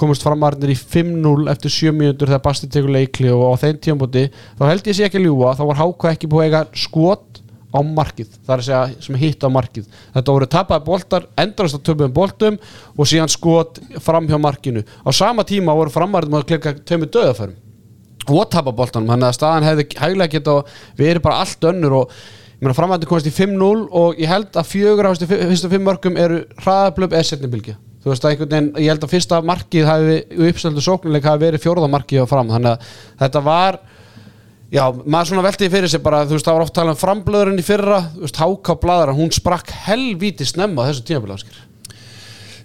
[SPEAKER 1] komast framarnir í 5-0 eftir 7 mínútur þegar Basti tekur leikli og á þeim tímabóti þá held ég sé ekki að ljúa þá var Háka ekki búið að eiga skot á markið, það er að segja sem hitt á markið. Þetta voru tapaði boltar, endrast á töfum boltum og síðan skot fram hjá markinu, á sama tíma voru framarnir með að klika töfum döðaförum og tapa boltanum, þannig að staðan hefði hæglega geta verið bara allt önnur og framarnir komast í 5-0 og ég held að fjögur þessu fyrstu fimm mörgum eru hraðablöf eða setnibilgja þú veist að einhvern veginn, ég held að fyrsta markið hafi uppstöldu sóknuleik hafi verið fjórða markið á fram, þannig að þetta var já, maður svona veltiði fyrir sig bara, þú veist, það var oft talað um framblöðurinn í fyrra, þú veist, Háká bladara hún sprakk helvíti snemma þessu tímabilaskir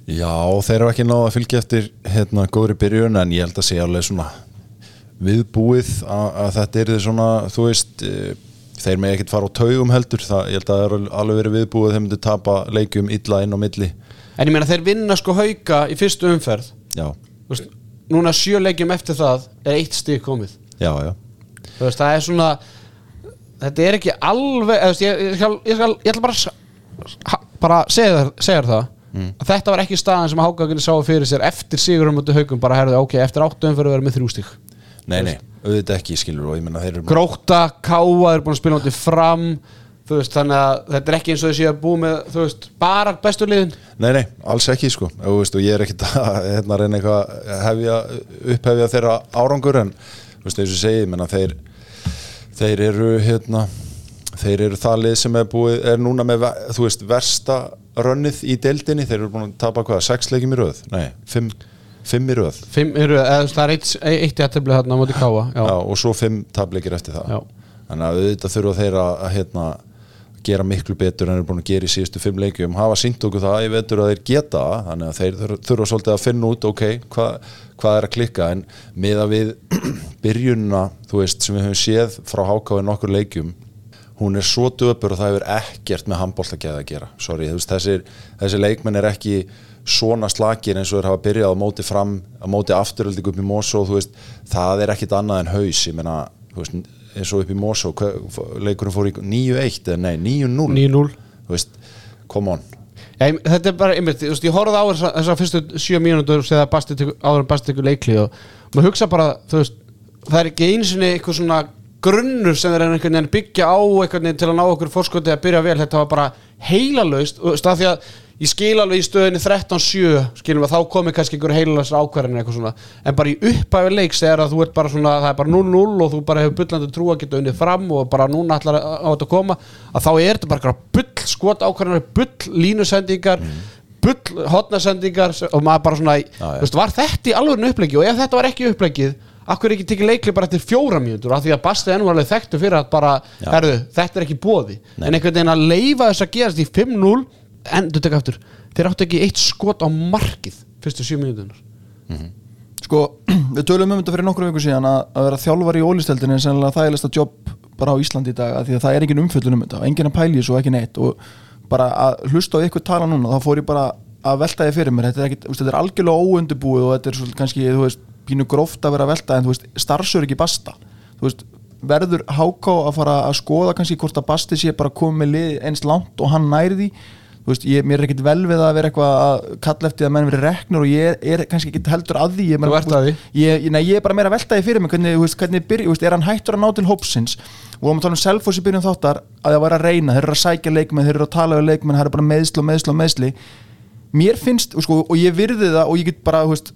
[SPEAKER 2] Já, þeir eru ekki náða að fylgja eftir hérna góðri byrjun en ég held að sé alveg svona viðbúið að, að þetta er svona, þú veist e, þeir með ekkert fara á taugum heldur það, ég held að það er alveg verið viðbúið að þeir myndu tapa leikjum illa inn á milli.
[SPEAKER 1] En ég meina þeir vinna sko Hauka í fyrstu umferð.
[SPEAKER 2] Já,
[SPEAKER 1] þú veist, núna sjö leikjum eftir það er eitt stík komið.
[SPEAKER 2] Já, já
[SPEAKER 1] veist, það er svona þetta er ekki alveg veist, ég, ég, skal, ég, skal, ég ætla bara bara segja þér, það. Að þetta var ekki staðan sem Hákaginni sá fyrir sér eftir sigurum út haukum bara herðu, ok, eftir áttu umferð að vera með þrjú stík
[SPEAKER 2] Nei, nei, auðvitað ekki skilur og ég menna þeir eru
[SPEAKER 1] Gróta, Káa er búin að spila átti fram veist, þannig að þetta er ekki eins og þessi að búið með, veist, bara bestu liðin.
[SPEAKER 2] Nei, nei, alls ekki sko og, veist, og ég er ekkert að hérna, reyna eitthvað að hefja, upphefja þeirra árangur en þú veist, eins og ég segi, menna, þeir, þeir eru hérna, þeir eru það lið sem er búið, er núna með þú veist, versta rönnið í deildinni, þeir eru búin að tapa hvað, sex leikjum í röð? Nei, fimm, fimm í röð
[SPEAKER 1] Fimm eru, eða þú veist, það er eitt, eitt í aðtöfli þarna á móti Káa já.
[SPEAKER 2] Já, og svo fimm tapleikir eftir það
[SPEAKER 1] Já.
[SPEAKER 2] þannig að auðvitað þurfa þeir að hérna, gera miklu betur en eru búin að gera í síðustu fimm leikjum hafa sínt okkur það, ég veitur að þeir geta þannig að þeir þurfa, þurfa svolítið að finna út ok, hvað, hvað er að klikka? En miða við (clears throat) byrjunna, þú veist, sem við höfum séð frá hákáði nokkur leikjum hún er svo döpur og það hefur ekkert með handbóltagæði að gera, sorry, þú veist, þessir, þessir leikmenn er ekki svona slakir eins og þeir hafa byrjað á móti fram á móti afturölding upp í Mosó þú veist, það er ekkit annað en haus ég meina, þú veist, eins og upp í Mosó leikurinn fór í 9-1 eða nei, 9-0
[SPEAKER 1] 9-0
[SPEAKER 2] þú veist, come on.
[SPEAKER 1] Ég- þetta er bara, einmitt, veist, ég horfði á þessa, þessa fyrstu sjö mínútur áður en Basti tekur leikli og maður hugsa bara, veist, það er ekki einu sinni eitthvað svona grunnur sem þeir einhvern veginn byggja á einhvern veginn til að ná okkur fórskoti að byrja vel, þetta var bara heilalaust og stað því að ég skil alveg í stöðinni 13-7, skilum að þá komi kannski einhver heilalast ákvarðin eitthvað svona. En bara í upphæfi leiks þegar að þú ert bara svona það er bara 0-0 og þú bara hefur bullandi trú að geta unnið fram og bara núna ætlar á þetta að koma að þá er þetta bara eitthvað bull skot ákvarðinar, bull línusendingar bull hotnasendingar og maður bara svona,
[SPEAKER 2] já.
[SPEAKER 1] þú veist, var þetta í alveg uppleggi og ef þetta var ekki uppleggið Akkur er ekki tekið leikli bara eftir fjóra mínútur? Af því að Basti enn var alveg þekktu fyrir að bara herðu, þetta er ekki bóði
[SPEAKER 2] Nei.
[SPEAKER 1] en einhvern veginn að leifa þess að gerast í 5-0 en þú tekka aftur þeir áttu ekki eitt skot á markið fyrstu 7 mínútunar
[SPEAKER 3] Sko, (clears throat) við tölum um þetta fyrir nokkru viku síðan að, að vera þjálfar í ólisteldinu er sennilega þægilegsta jobb bara á Íslandi í dag að því að það er engin umfjöllun um þetta engin að pæli þessu og ekki neitt og bara að hlusta á ykkur tala núna þá fór ég bara að velta því fyrir mér. Þetta er, ekkit, þetta er algjörlega óundubúið og þetta er svolítið kannski, þú veist, pínu gróft að vera að velta en þú veist, starfsör ekki basta veist, verður háká að fara að skoða kannski hvort að basti sé bara komið eins langt og hann næri því veist, ég, mér er ekkit vel við að vera eitthvað að kalla eftir að menn verið reknur og ég er kannski ekkit heldur að því. Ég,
[SPEAKER 1] Þú ert að því.
[SPEAKER 3] ég, nei, ég er bara meira að velta því fyrir mig hvernig, veist, hvernig veist, er hann hættur að ná til hópsins? Og við tala um Selfoss í byrjun þáttar að það var að reyna, þeir eru að sækja leikmenn þeir eru að tala um leikmenn, það eru bara meðsl og meðsl og meðsli mér finnst, sko, og ég virði það og ég get bara, þú veist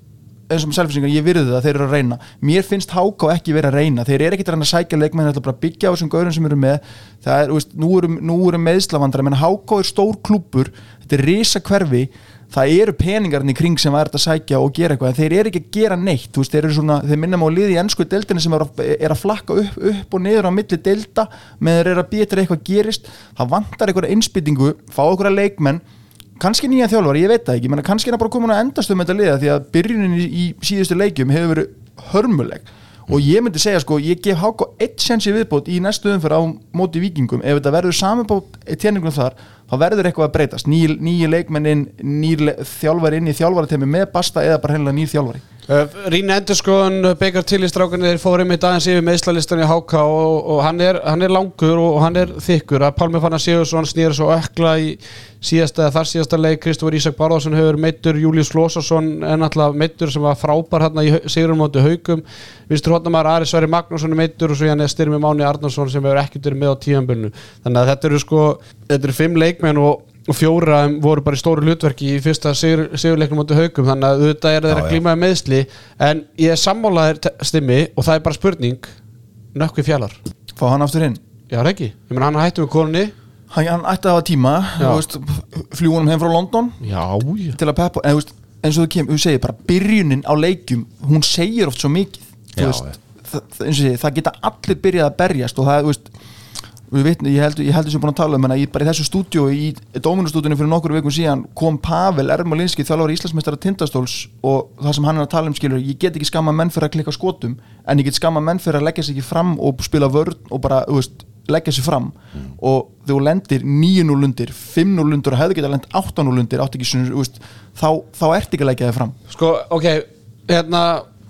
[SPEAKER 3] eins og með selfisingar, ég virði það, þeir eru að reyna. Mér finnst Háká ekki verið að reyna. Þeir eru ekkert að reyna að sækja leikmenn, þeir ætla bara að byggja á þessum gaurum sem eru með, það er, veist, nú eru, eru meðslavandra, menn Háká er stór klúbbur þetta er risa hverfi það eru peningarnir kring sem það er að sækja og gera eitthvað, en þeir eru ekki að gera neitt. Veist, þeir svona, þeir minna má liði í ennsku deildinni sem er að, er að flakka upp, upp og niður á milli deilda, með þeir eru að til eitthvað gerist, það vantar eitthvað kannski nýja þjálfari, ég veit það ekki menn kannski er það bara komin að endast um þetta liða því að byrjunin í, í síðustu leikjum hefur verið hörmuleg. Og ég myndi segja sko, ég gef Háko eitt sensi viðbót í næstu umfyrir á móti vikingum ef þetta verður samanbót tjerningum þar þá verður eitthvað að breytast. Nýji, leikmennin, le þjálfari inn í þjálfaritemi með basta eða bara hennilega nýjir þjálfari?
[SPEAKER 1] Uh, Rín Endurskoðun byggjar til í strákunni þeir fóru einmitt aðeins yfir meðslalistan í HK og, og hann, er, hann er langur og, hann er þykkur. Að Pálmi Fannar Sigursson snýður svo ökla í síðasta, þar síðasta leik. Kristófur Ísak Barðarsson hefur meittur Július Lósarsson en alltaf meittur sem var frábær hérna í Sigurum móti haugum Vinstur Hóttamar Ari Sværi Magnússon er meittur og svo er styrmi Máni Arnarsson sem hefur ekkert verið með á tíðanbölnu þannig að þetta eru sko, þetta eru fimm leikmenn og og fjóra voru bara í stóru hlutverki í fyrsta sigur, sigurleiknum átti haugum þannig að auðvitað er þeir að glímaði meðsli en ég er sammálaðir stimmi og það er bara spurning nökkvi fjallar.
[SPEAKER 3] Fá hann aftur inn?
[SPEAKER 1] Já, ekki, ég menn hann hætti með konunni.
[SPEAKER 3] Hann, ætti að hafa tíma fljúunum heim frá London.
[SPEAKER 1] Já, já.
[SPEAKER 3] Til að peppa en, veist, eins og þú kemur, þú segir bara byrjunin á leikjum, hún segir oft svo mikið
[SPEAKER 2] Já,
[SPEAKER 3] veist, það, það, eins og segir, það geta allir byrjað að berjast og það, þú veist vitni, ég held, ég held þessum búin að tala um að ég bara í þessu stúdíu, í Dóminustúdíunum fyrir nokkur vikum síðan kom Pavel Ermolinski þjálfur Íslandsmeistara Tindastóls og það sem hann er að tala um skilur ég get ekki skamma menn fyrir að klikka skotum en ég get skamma menn fyrir að leggja sig ekki fram og spila vörn og bara, veist, leggja sig fram. Og þegar þú lendir 9-0 undir 5-0 undir og hefði getað lend 8-0 undir ekki veist, þá, þá ert ekki að leggja þig fram.
[SPEAKER 1] Sko, ok, hérna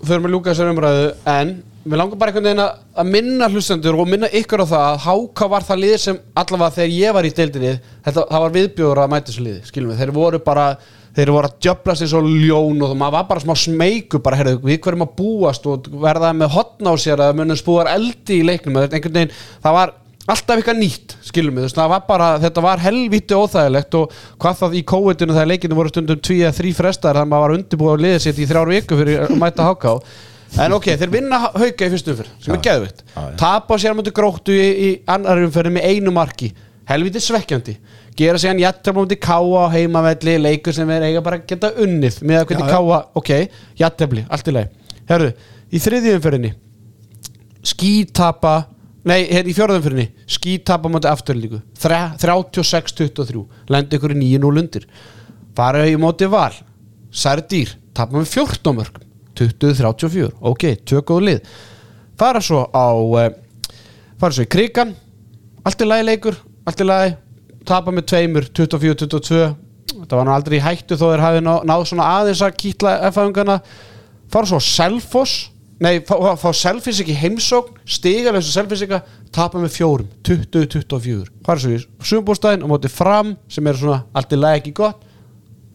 [SPEAKER 1] förum við lúka þessar umræðu en við langar bara einhvern veginn að- minna hlustendur og minna ykkur á það að Háka var það lið sem allavega þegar ég var í deildinni þetta, það var viðbjóður að mæta þessu liði skilum við, þeir voru bara þeir voru að djöflast eins og ljón og maður var bara smá smeyku bara, heyrðu, við hverjum að búast og verða með hotna á sér að munum spúar eldi í leiknum einhvern veginn, það var alltaf eitthvað nýtt, skilum við, það var bara þetta var helvíti óþægilegt og hvað það í COVID-inu þegar leikinu voru stundum 2-3 frestar þannig að maður var undirbúið að liða sitt í þrjár viku fyrir að mæta háká en ok, þeir vinna hauka í fyrstu umfyrir sem er
[SPEAKER 2] já.
[SPEAKER 1] tapa sér á múti gróttu í, í annar umfyrir með einu marki. Helviti svekkjandi. Gera sér hann jættra múti káa á heimavelli leikur sem er eiga bara að geta unnið með að hvernig káa, ok, jættefli allt í lagi, herru, í þriðju umfyrinni skítapa nei, hér í fjórðumfyrinni skítapa múti afturlíku 36-23, lendi ykkur í 9-0 undir. Fara í móti val særdýr, tapa með 14 mörgum 20-34, ok, tökuðu lið. Fara svo á eh, fara svo í krigan allt í lagi leikur, allt í lagi. Tapa með tveimur, 24-22 þetta var nú aldrei í hættu þó þeir hafi ná, náð svona aðeins að kýtla F-fæðungana fara svo á Selfoss. Nei, fá, fá, fá Selfisik í heimsókn stigalösa Selfisika tapa með fjórum, 20-24 fara svo í sumbúrstæðin og móti fram sem er svona allt í ekki gott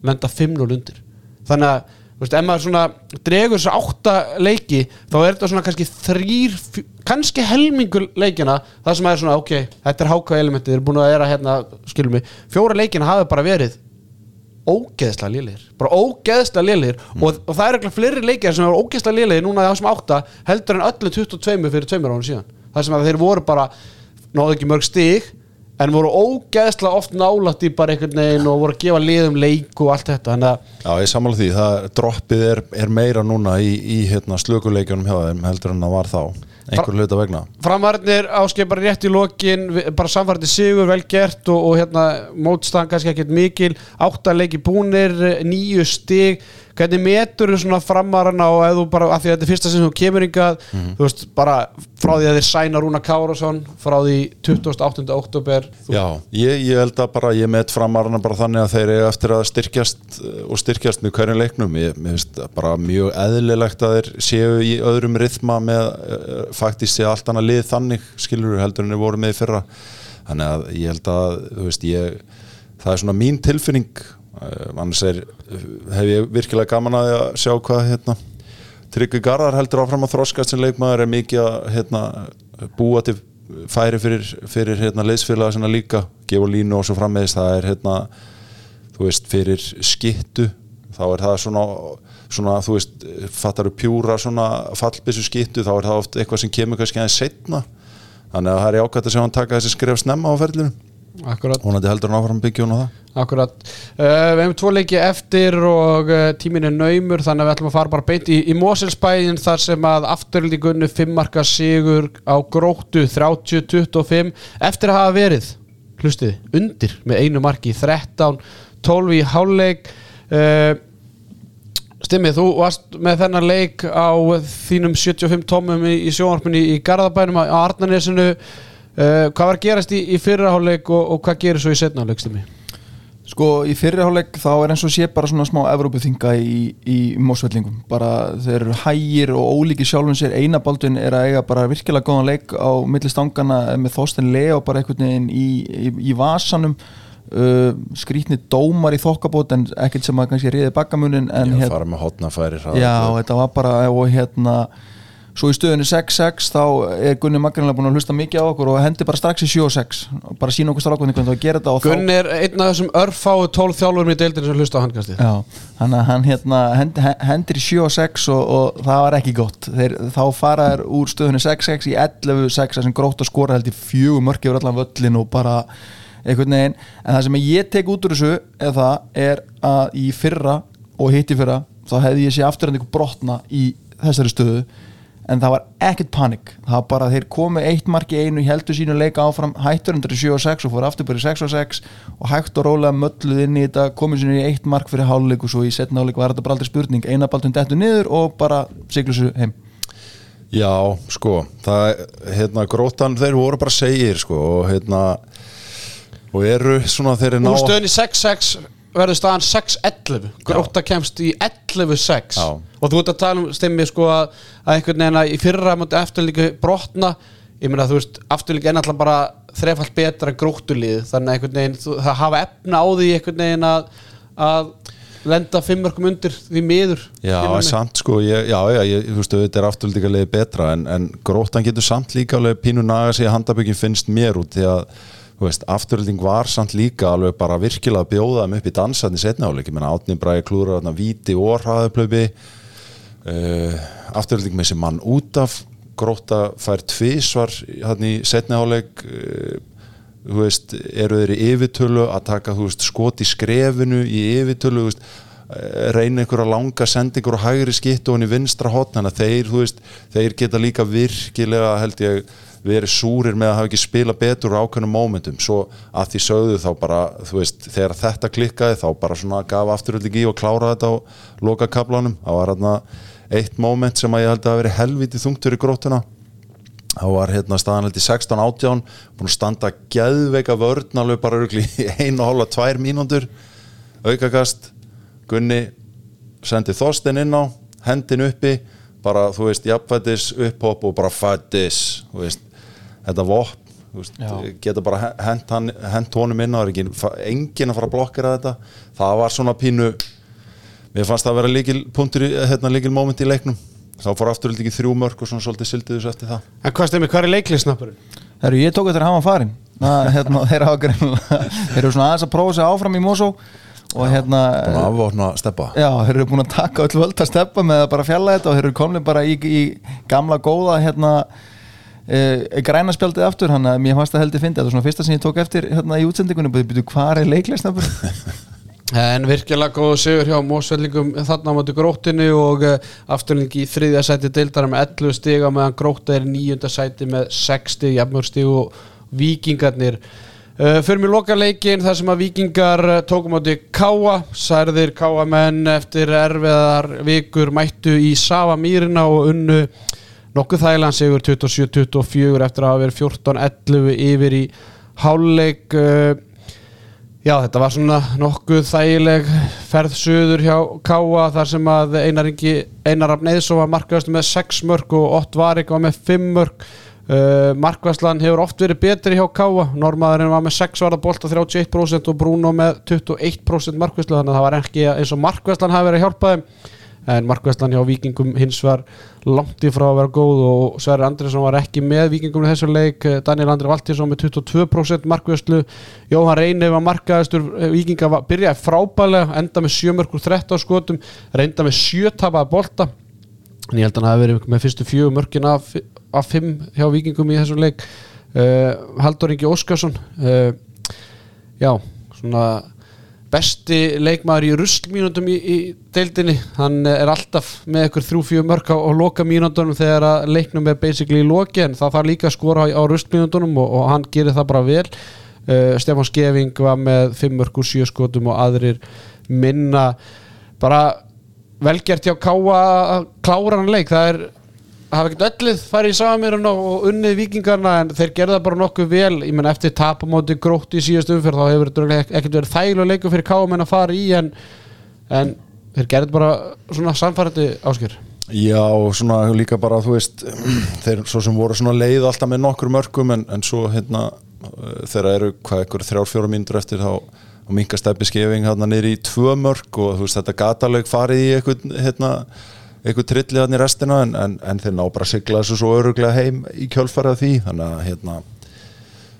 [SPEAKER 1] lenda 5-0 undir. Þannig að þú veist, ef maður svona dregur þess átta leiki þá er þetta svona kannski þrýr kannski helmingur leikina það sem er svona ok, þetta er háka elementið þeir eru búin að vera hérna, skilum mig. Fjóra leikina hafi bara verið ógeðslega lélir bara ógeðslega lélir og, og það er eitthvað fleiri leikir sem eru ógeðslega lélir núna þessum átta heldur en öllum 22 fyrir tveimur ánum síðan. Það sem að þeir voru bara náðu ekki mörg stig en voru ógeðslega oft nálætt í bara einhvern veginn og voru að gefa liðum leik og allt þetta að
[SPEAKER 2] Já, ég sammála því, það droppið er, er meira núna í, í hérna, slökuleikjunum hjá þeim heldur en það var þá einhver hluta vegna.
[SPEAKER 1] Framvarnir áskip bara rétt í lokin bara samfarið sigur, vel gert og, og hérna mótstaðan kannski ekkert mikil. Áttaleiki búnir, nýju stig hvernig metur þú svona framarana og ef þú bara, af því að þetta er fyrsta sem þú kemur yngað, þú veist, bara frá því að þeir sæna Rúna Kárasson frá því 28. oktober
[SPEAKER 2] Já, ég, ég held að bara ég met framarana bara þannig að þeir eru eftir að styrkjast eh, og styrkjast með hverjum leiknum ég finnst bara mjög eðlilegt að þeir séu í öðrum rithma með uh, faktist sé allt annað lið þannig skilur heldur en þeir voru með fyrra þannig að ég held að þú veist ég, það er svona mín tilfinning annars er, hef ég virkilega gaman að að sjá hvað hérna Tryggvi Garðar heldur áfram að þroskast sem leikmaður er mikið að hérna, búa til færi fyrir, fyrir hérna, leysfélaga sinna líka gefa línu og svo frammeðist það er hérna, þú veist, fyrir skittu þá er það svona, svona þú veist, fattar þú pjúra svona fallbissu skittu, þá er það oft eitthvað sem kemur kannski aðeins setna þannig að það er jákvæmt að sjá hann taka þessi skref snemma á ferlinu
[SPEAKER 1] Akkurat,
[SPEAKER 2] Vonandi heldur hann áfram byggjum á það.
[SPEAKER 1] Akkurat. Uh, Við hefum tvo leiki eftir og uh, tíminn er naumur þannig að við ætlum að fara bara beint í, í Moselsbæin þar sem að afturlíkunnu 5 marka sigur á gróttu 30-25 eftir að hafa verið hlustið, undir með einu marki 13-12 í hálfleik. Uh, Stimmi, þú varst með þennan leik á þínum 75 tómum í, í sjónvarpunni í Garðabænum á á Arnarnesinu uh, hvað var að gerast í, í fyrraháleik og, og hvað gerir svo í setnaháleik, Stimmi?
[SPEAKER 3] Sko í fyrirháleik þá er eins og sé bara svona smá Evrópuþinga í, í mósvellingum bara þeir eru hægir og ólíki sjálfum sér. Eina baldun er að eiga bara virkilega góðan leik á milli stangana með Þorsten Leo bara einhvern veginn í, í, í vasanum. Uh, skrítni dómar í þokkabót en ekkert sem að kannski riði bakkamunin en
[SPEAKER 2] Ég fara með hotnafæri
[SPEAKER 3] Já, þetta var bara og hérna svo í stöðunni 6-6 þá er Gunni Magrinlega búin að hlusta mikið á okkur og hendi bara strax í 7-6 og bara sína okkur strákunni hvernig það að gera þetta
[SPEAKER 1] Gunni er einn af þessum örfáu 12 þjálfurum í deildinu sem hlusta á handkastið.
[SPEAKER 3] Hann, hann hérna, hend, hendir í 7 og 6 og, og það var ekki gott. Þeir, þá fara þær úr stöðunni 6-6 í 11-6 sem grótt að skora held í fjögur mörk yfir allan völlin og bara einhvern veginn. En það sem ég tek út úr þessu það er að í fyrra og hitt í fyrra þá hefði ég sé afturhendingu brotna í þessari stöðu en það var ekkert panik. Það var bara að þeir komu eitt mark í einu heldur sínu leika áfram, hættur undir í 7 og 6 og fór aftur bara í 6 og 6 og hægt og rólega mölluð inn í þetta komið sínu í eitt mark fyrir háluleik og svo í setna háluleik var þetta bara aldrei spurning. Eina baltun dettu niður og bara siglu sér heim.
[SPEAKER 2] Já, sko, það, hérna, grótan, þeir voru bara segir, sko, og hérna, og eru svona þeir eru
[SPEAKER 1] Úr stöðunni 6-6 verður staðan 6-11 Gróta kemst í 11-6
[SPEAKER 2] Já.
[SPEAKER 1] og þú ert að tala um stimmi sko að, að einhvern veginn að í fyrra múti eftirlíku brotna. Ég meina þú veist, afturlíka er náttúrulega bara þrefalt betra en gróttulíð þannig einhvern veginn, það hafa efna á því einhvern veginn að, að lenda fimmörkum undir því miður.
[SPEAKER 2] Já, samt sko, ég, já, já, ég, þú veist, auðvitað er afturlíka leiði betra en, en gróttan getur samt líka alveg pínu naga sig að handabökin finnst mér út því að, veist, afturlíking var samt líka alveg bara virkilega að bjóða þeim upp í dansaðni setna áleik, ég menna átni bræði klúra þarna víti og hraðuplöpi uh, afturlíking með þessi mann út af. Gróta fær tvísvar hann í setna áleik uh, þú veist, eru þeir í yfirtölu að taka, veist, skot í skrefinu í yfirtölu, eh, reyna einhverja langa sendingur og hægri skitt og hann í vinstra hotn þannig að þeir, þeir geta líka virkilega held ég verið súrir með að hafa ekki spila betur á ákveðnum mómentum, svo að því sögðu þá bara, þú veist, þegar þetta klikkaði þá bara svona gaf afturölding í og klára þetta á loka kaplanum það var hérna eitt móment sem að ég held að hafa verið helviti þungt fyrir grótuna þá var hérna staðan held í 16-18 búin að standa geðveika vörn alveg bara örugglega í (laughs) einu hálfa tvær mínútur. Aukakast. Gunni sendi Þorstein inn á hendin uppi bara þú veist jafnfættis upphopp og bara fættis þú veist þetta vopn þú veist, geta bara hent, hann, hent honum inn á er enginn að fara að blokkera þetta. Það var svona pínu mér fannst það að vera líkil punktur hérna líkil moment í leiknum. Þá fór afturöld ekki þrjú mörg og svona svolítið sildið þessu eftir það.
[SPEAKER 1] En hvað stemmi, hvað er leiklisnappurinn?
[SPEAKER 3] Herru, ég tók eftir að hafa farin Það, (laughs) hérna, þeir, þeir eru svona aðeins að prófa sig áfram í Mosó og hérna
[SPEAKER 2] búin að afvopna steppa.
[SPEAKER 3] Já, þeir eru búin að taka öll völd að steppa með að bara fjalla þetta og þeir eru komin bara í, í gamla góða hérna e, græna spjaldið aftur hann að mér fannst að heldur fyndi þetta er svona fyrsta sem ég tók eftir hérna í útsendingunni. Byrju, hvað er leikleisnafur? (laughs)
[SPEAKER 1] En virkilega góð sigur hjá Mósvellingum þarna á móti gróttinu og uh, afturlingi í þriðja sæti deildara með 11 stiga meðan grótta er í níunda sæti með 6 stig, jafnmörg stig og vikingarnir uh, Fyrir mér loka leikin þar sem að vikingar uh, tókum átti Káa, særðir Káa menn eftir erfiðar vikur mættu í Sava Mýrina og unnu nokkuð þægilegan sigur 27-24 eftir að hafa verið 14-11 yfir í hálfleik uh, Já, þetta var svona nokkuð þægileg ferð söður hjá Káa þar sem að Einar Ingi Einar Eðsson var markaðast með 6 mörg og 8 Varik var með 5 mörg uh, Markvæslan hefur oft verið betri hjá Káa Normaðurinn var með 6 varða bolta 31% og Bruno með 21% markvæslu þannig að það var ekki eins og Markvæslan hafi verið að hjálpa þeim en markvæslan hjá Víkingum hins var langt í frá að vera góð og Sverri Andriðsson var ekki með Víkingum í þessu leik, Daniel Andri Valtísson með 22% markvæslu Jóhann Reyni var markaðistur Víkinga var, byrjaði frábælega, enda með 7 mörgur 13 skotum, reynda með 7 tapaða bolta. En ég held að hann hafi verið með fyrstu fjögur mörkin af, af 5 hjá Víkingum í þessu leik. Uh, Haldur Ingi Óskarsson uh, já, svona besti leikmaður í ruslmínundum í, í deildinni, hann er alltaf með ykkur þrjú fjögur mörk á, á loka mínundunum þegar að leiknum er basically í loki en það þarf líka að skora á, á ruslmínundunum og, og hann gerir það bara vel. Uh, Stefán Skeving var með 5 mörk úr 7 skotum og aðrir minna. Bara velgert hjá Káa að klára hann leik. Það er hafa ekkert öllið farið í samirinn og unnið vikingarna en þeir gerða bara nokkuð vel. Ég menn eftir tapamóti grótt í síðast umferð þá hefur þetta ekkert verið þægilega leiku fyrir Káa menn að fara í en, en þeir gerða bara svona samfærandi áskjör
[SPEAKER 2] Já, og svona líka bara, þú veist (clears throat) þeir svo sem voru svona leið alltaf með nokkur mörgum en, en svo hérna uh, þegar eru hvað ekkur þrjár fjóra mínútur eftir þá steppi skefing hérna niður í tvö mörg og þú veist þetta gataleg farið í eitthvað hérna eitthvað trillið hann í restina en, en, en þeir ná bara að sigla þessu svo öruglega heim í kjölfarað því. Þannig að hérna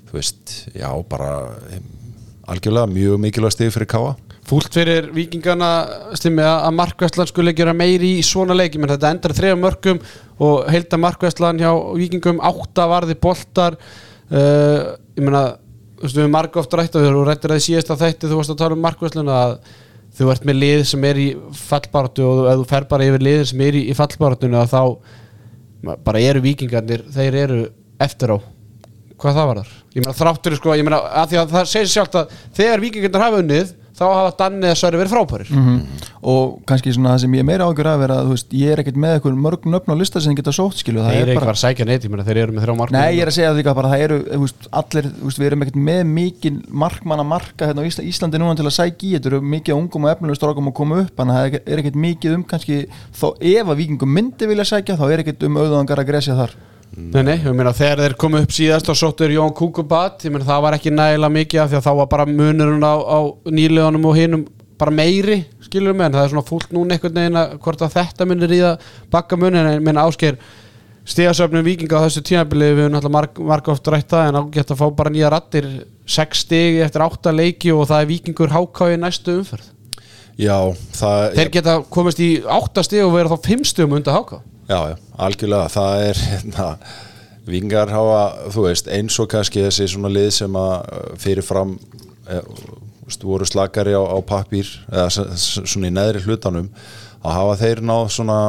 [SPEAKER 2] þú veist, já bara em, algjörlega mjög mikilvæg stig fyrir Káa
[SPEAKER 1] Fúlt fyrir vikingarna stimmi að markvæslan skulle gera meiri í svona leiki menn þetta endar þreja mörgum og heilda markvæslan hjá vikingum átta varði boltar. Uh, ég meina, þú veist við erum marg ofta rætt og rættir að síðast að þetta þú varst að tala um markvæslun að þú ert með lið sem er í fallbáratu og ef þú fer bara yfir lið sem er í, í fallbáratunu að þá bara eru vikingarnir, þeir eru eftir á. Hvað það var þar ég meina þráttur sko, ég meina að því að það segir sjálft að þegar vikingarnir hafa unnið þá hafa Danni eða Sværi verið frábærir.
[SPEAKER 3] Mhm. og kannski svona það sem ég er meira ágjör að vera að veist, ég er ekkert með eitthvað mörg nöfn á lista sem ég geta sótt skilu það
[SPEAKER 1] þeir
[SPEAKER 3] er
[SPEAKER 1] ekki
[SPEAKER 3] bara
[SPEAKER 1] að sækja ég meina þeir eru með þrjá markmenn
[SPEAKER 3] Nei, ég er að segja því að bara það eru veist, allir, veist, við erum ekkert með mikið markmann að marka hérna á Ísla, Íslandi núna til að sækja í, þetta eru mikið ungum og efnilegum strákum að koma upp, þannig að það er ekkert mikið um kannski, þó ef að vikingum myndi vilja sækja, þá er ekkert um auðvangar að gresja þar
[SPEAKER 1] Nei, nei, ég meina þegar þeir komu upp síðast og sóttur Jón Kukubat, ég meina það var ekki nægilega mikið af því að þá var bara munurinn á, á nýlegunum og hinum bara meiri skilur mig, en það er svona fúlt núna einhvern veginn að hvort að þetta munir í það bakka munin, en minna ásker stigasöfnum vikinga á þessu tímabili við höfum náttúrulega marg, marg oft rætt það en ágætt að fá bara nýja rattir 6 stigi eftir 8 leiki og það er vikingur háká í næstu umferð.
[SPEAKER 2] Já, það
[SPEAKER 1] þeir geta komist í 8 stigi og vera þá 5 stigum undir háká
[SPEAKER 2] Já, já, algjörlega, það er hérna, vingar hafa, þú veist, eins og kannski þessi svona lið sem að uh, fyrirfram e, veist, voru slakari á, á pappír eða svona í neðri hlutanum að hafa þeir náð svona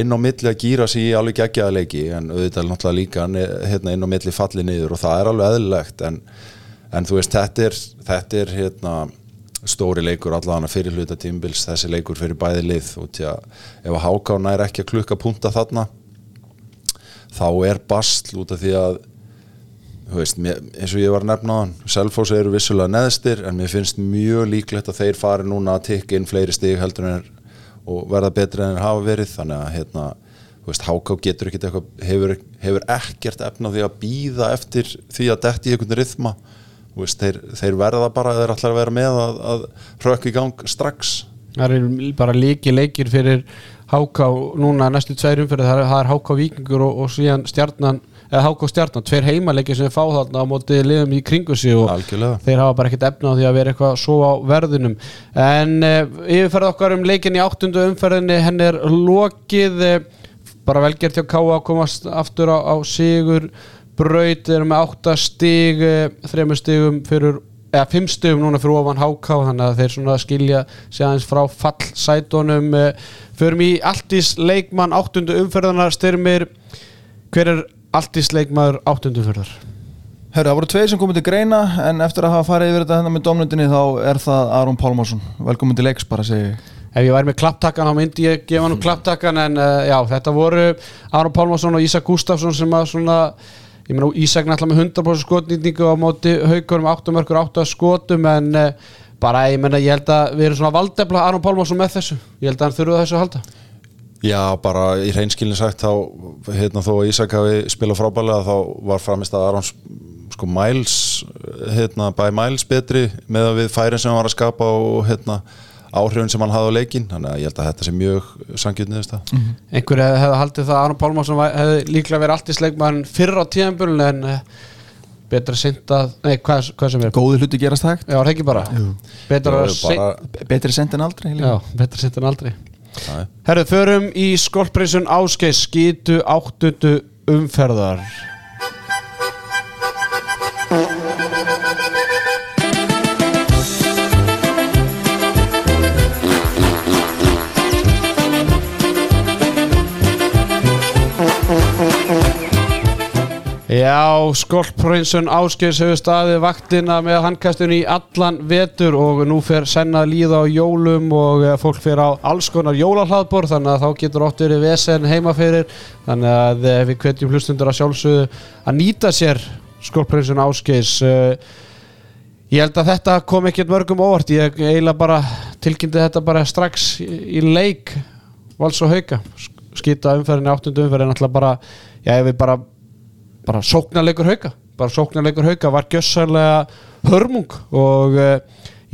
[SPEAKER 2] inn á milli að gýra sig í alveg geggjaða leiki en auðvitað náttúrulega líka ne, hérna, inn á milli falli niður og það er alveg eðlilegt en, en þú veist, þetta er, þetta er hérna stóri leikur allavega fyrir hluta tímbils þessi leikur fyrir bæði lið. Og til að ef að hákána er ekki að klukka punta þarna þá er basl út af því að veist, mér, eins og ég var að nefna á hann Selfoss eru vissulega neðstir en mér finnst mjög líklegt að þeir fari núna að tikka inn fleiri stig heldur en og verða betri en þeir hafa verið. Þannig að hérna, háká getur ekkert eitthvað hefur, hefur ekkert efna því að býða eftir því að detti í einhvern rithma veist, þeir, þeir verða bara þeir ætlar að vera með að, að rökk í gang strax.
[SPEAKER 1] Það er bara líki leikir fyrir Háká núna næstu tveir umfyrir það er, það er Háká Víkingur og, og síðan stjarnan eða Háká stjarnan, tveir heimaleikir sem er fá þarna á móti liðum í kringu sig og
[SPEAKER 2] Algjörlega.
[SPEAKER 1] þeir hafa bara ekkert efna á því að vera eitthvað svo á verðunum en uh, yfirferð okkar um leikin í áttundu umferðinni henn er lokið. Uh, bara velgert hjá Káa að komast aftur á, á sigur braut er með 8 stig uh, þremur stigum fyrir eða 5 stigum núna fyrir ofan HK þannig að þeir svona skilja sig aðeins frá fallsætonum uh, förum í Altís leikmann áttundu umferðanar styrmir. Hver er Altís leikmaður áttundu umferðar?
[SPEAKER 3] Herru, það voru tveir sem komið til greina en eftir að hafa farið yfir þetta hérna með domnundinni þá er það Aron Pálmarsson. Velkomin til leiks bara segi ég.
[SPEAKER 1] Ef ég væri með klapptakkan þá myndi ég gefa hann klapptakkan en uh, já, þetta voru Aron Pálmarsson og Ísak Gustafsson sem að svona ég meina Ísak náttúrulega með 100% skotnýtningu á móti haugur um 8 mörgur 8 skotum en uh, bara ég meina ég held að við erum svona valdefla Aron Pálmarsson með þessu. Ég held að hann þurfa þessu að halda.
[SPEAKER 2] Já, bara í hreinskilin sagt þá, hérna þó að Ísak hafi spilað frábælega þá var framist að Arons sko Miles, hérna bæ Miles betri með að við færin sem hann var að skapa og hérna áhrifin sem hann hafði á leikin þannig að ég held að þetta sé mjög sangjörn niðurst það
[SPEAKER 1] einhver hefði hefði haldið það að Aron Pálmarsson hefði líklega verið allt í sleikmann fyrr á tíðanbölun en uh, betra sint að, nei hvað, hvað sem er.
[SPEAKER 3] Góði hluti gerast hægt.
[SPEAKER 1] Já, það ekki bara? Betra
[SPEAKER 2] bara,
[SPEAKER 1] seint
[SPEAKER 3] en aldrei
[SPEAKER 1] já, betra sint en aldrei.
[SPEAKER 2] Já.
[SPEAKER 1] Herru, förum í skolpreisun áskeið skýtu áttundu umferðar Já, skolprinsun Ásgeis hefur staðið vaktina með handkastun í allan vetur og nú fer senna að líða á jólum og eh, fólk fer á alls konar jólahlaðbor þannig að þá getur oft verið vesen heima fyrir. Þannig að eh, við hvetjum hlustundur að sjálfsögðu að nýta sér skolprinsun Ásgeis Eh, Ég held að þetta kom ekkert mörgum óvart. Ég eiginlega bara tilkynnti þetta bara strax í, í leik vals og hauka. Skýta umferðinni áttundu umferðin alltaf bara, já ég við bara bara sóknarleikur hauka. Bara sóknarleikur hauka var gjössalega hörmung og uh,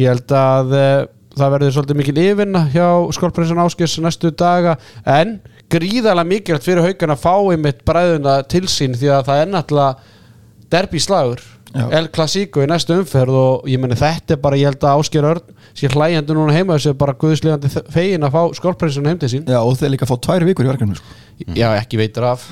[SPEAKER 1] ég held að uh, það verður svolítið mikil yfirna hjá skorprinsan Áskjörs næstu daga. En gríðarlega mikilvægt fyrir haukan að fá einmitt bræðuna til sín því að það er náttúrulega derbi slagur
[SPEAKER 3] Já.
[SPEAKER 1] El Clasico í næstu umferð og ég meni þetta er bara, ég held að Ásker Örn sé hlægjandi núna heima þessu bara guðslegandi fegin að fá skorprinsan heim til sín.
[SPEAKER 3] Já, og þeir líka fá tvær vikur í verkefni sko.
[SPEAKER 1] Já, ekki veitur af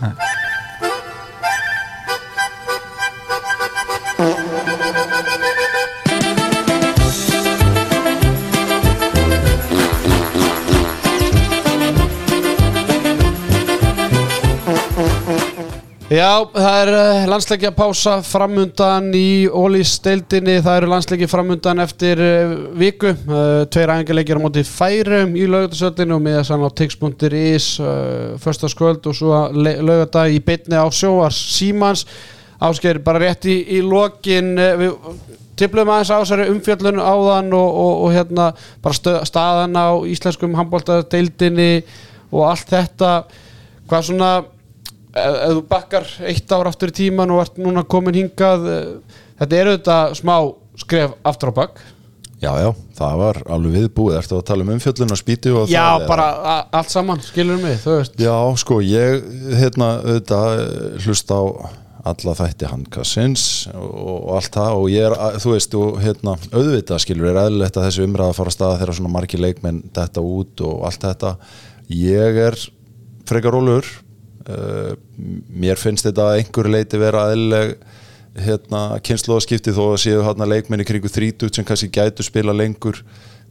[SPEAKER 1] Já, það er uh, landsleikja pása framundan í Ólís-deildinni, það eru landsleiki framundan eftir uh, viku, uh, tveir æfingarleikir á móti færum í laugatasöldinu og miða sann á tix.is uh, förstaskvöld og svo laugadag í bytni á sjóars Símans. Ásgeir, bara rétt í, í lokin við tiplum aðeins á þessari umfjöllun áðan og, og, og hérna bara stöð, staðan á íslenskum handbóltadeildinni og allt þetta. Hvað svona ef, ef þú bakkar eitt ár aftur í tíman og ert núna komin hingað eh, þetta er auðvitað smá skref aftur á bakk
[SPEAKER 2] Já, já, það var alveg viðbúið. Ertu að tala um umfjöllun og spýtu og
[SPEAKER 1] já,
[SPEAKER 2] það,
[SPEAKER 1] bara a- allt saman, skilur mig þú veist,
[SPEAKER 2] Já, sko, ég hérna, auðvitað, eh, hlusta á alla þætti handkassins og, allt það og ég er, þú veist, og hérna, auðvitað skilur er eðlilegt að þessi umræða fara að staða þegar svona margir leikmenn detta út og allt þetta. Ég er frekar rólur uh, mér finnst þetta að einhverju leiti vera eðlileg hérna, kynnslóðaskipti þó að séu hérna leikmenn í kringu 30 sem kannski gætu spila lengur.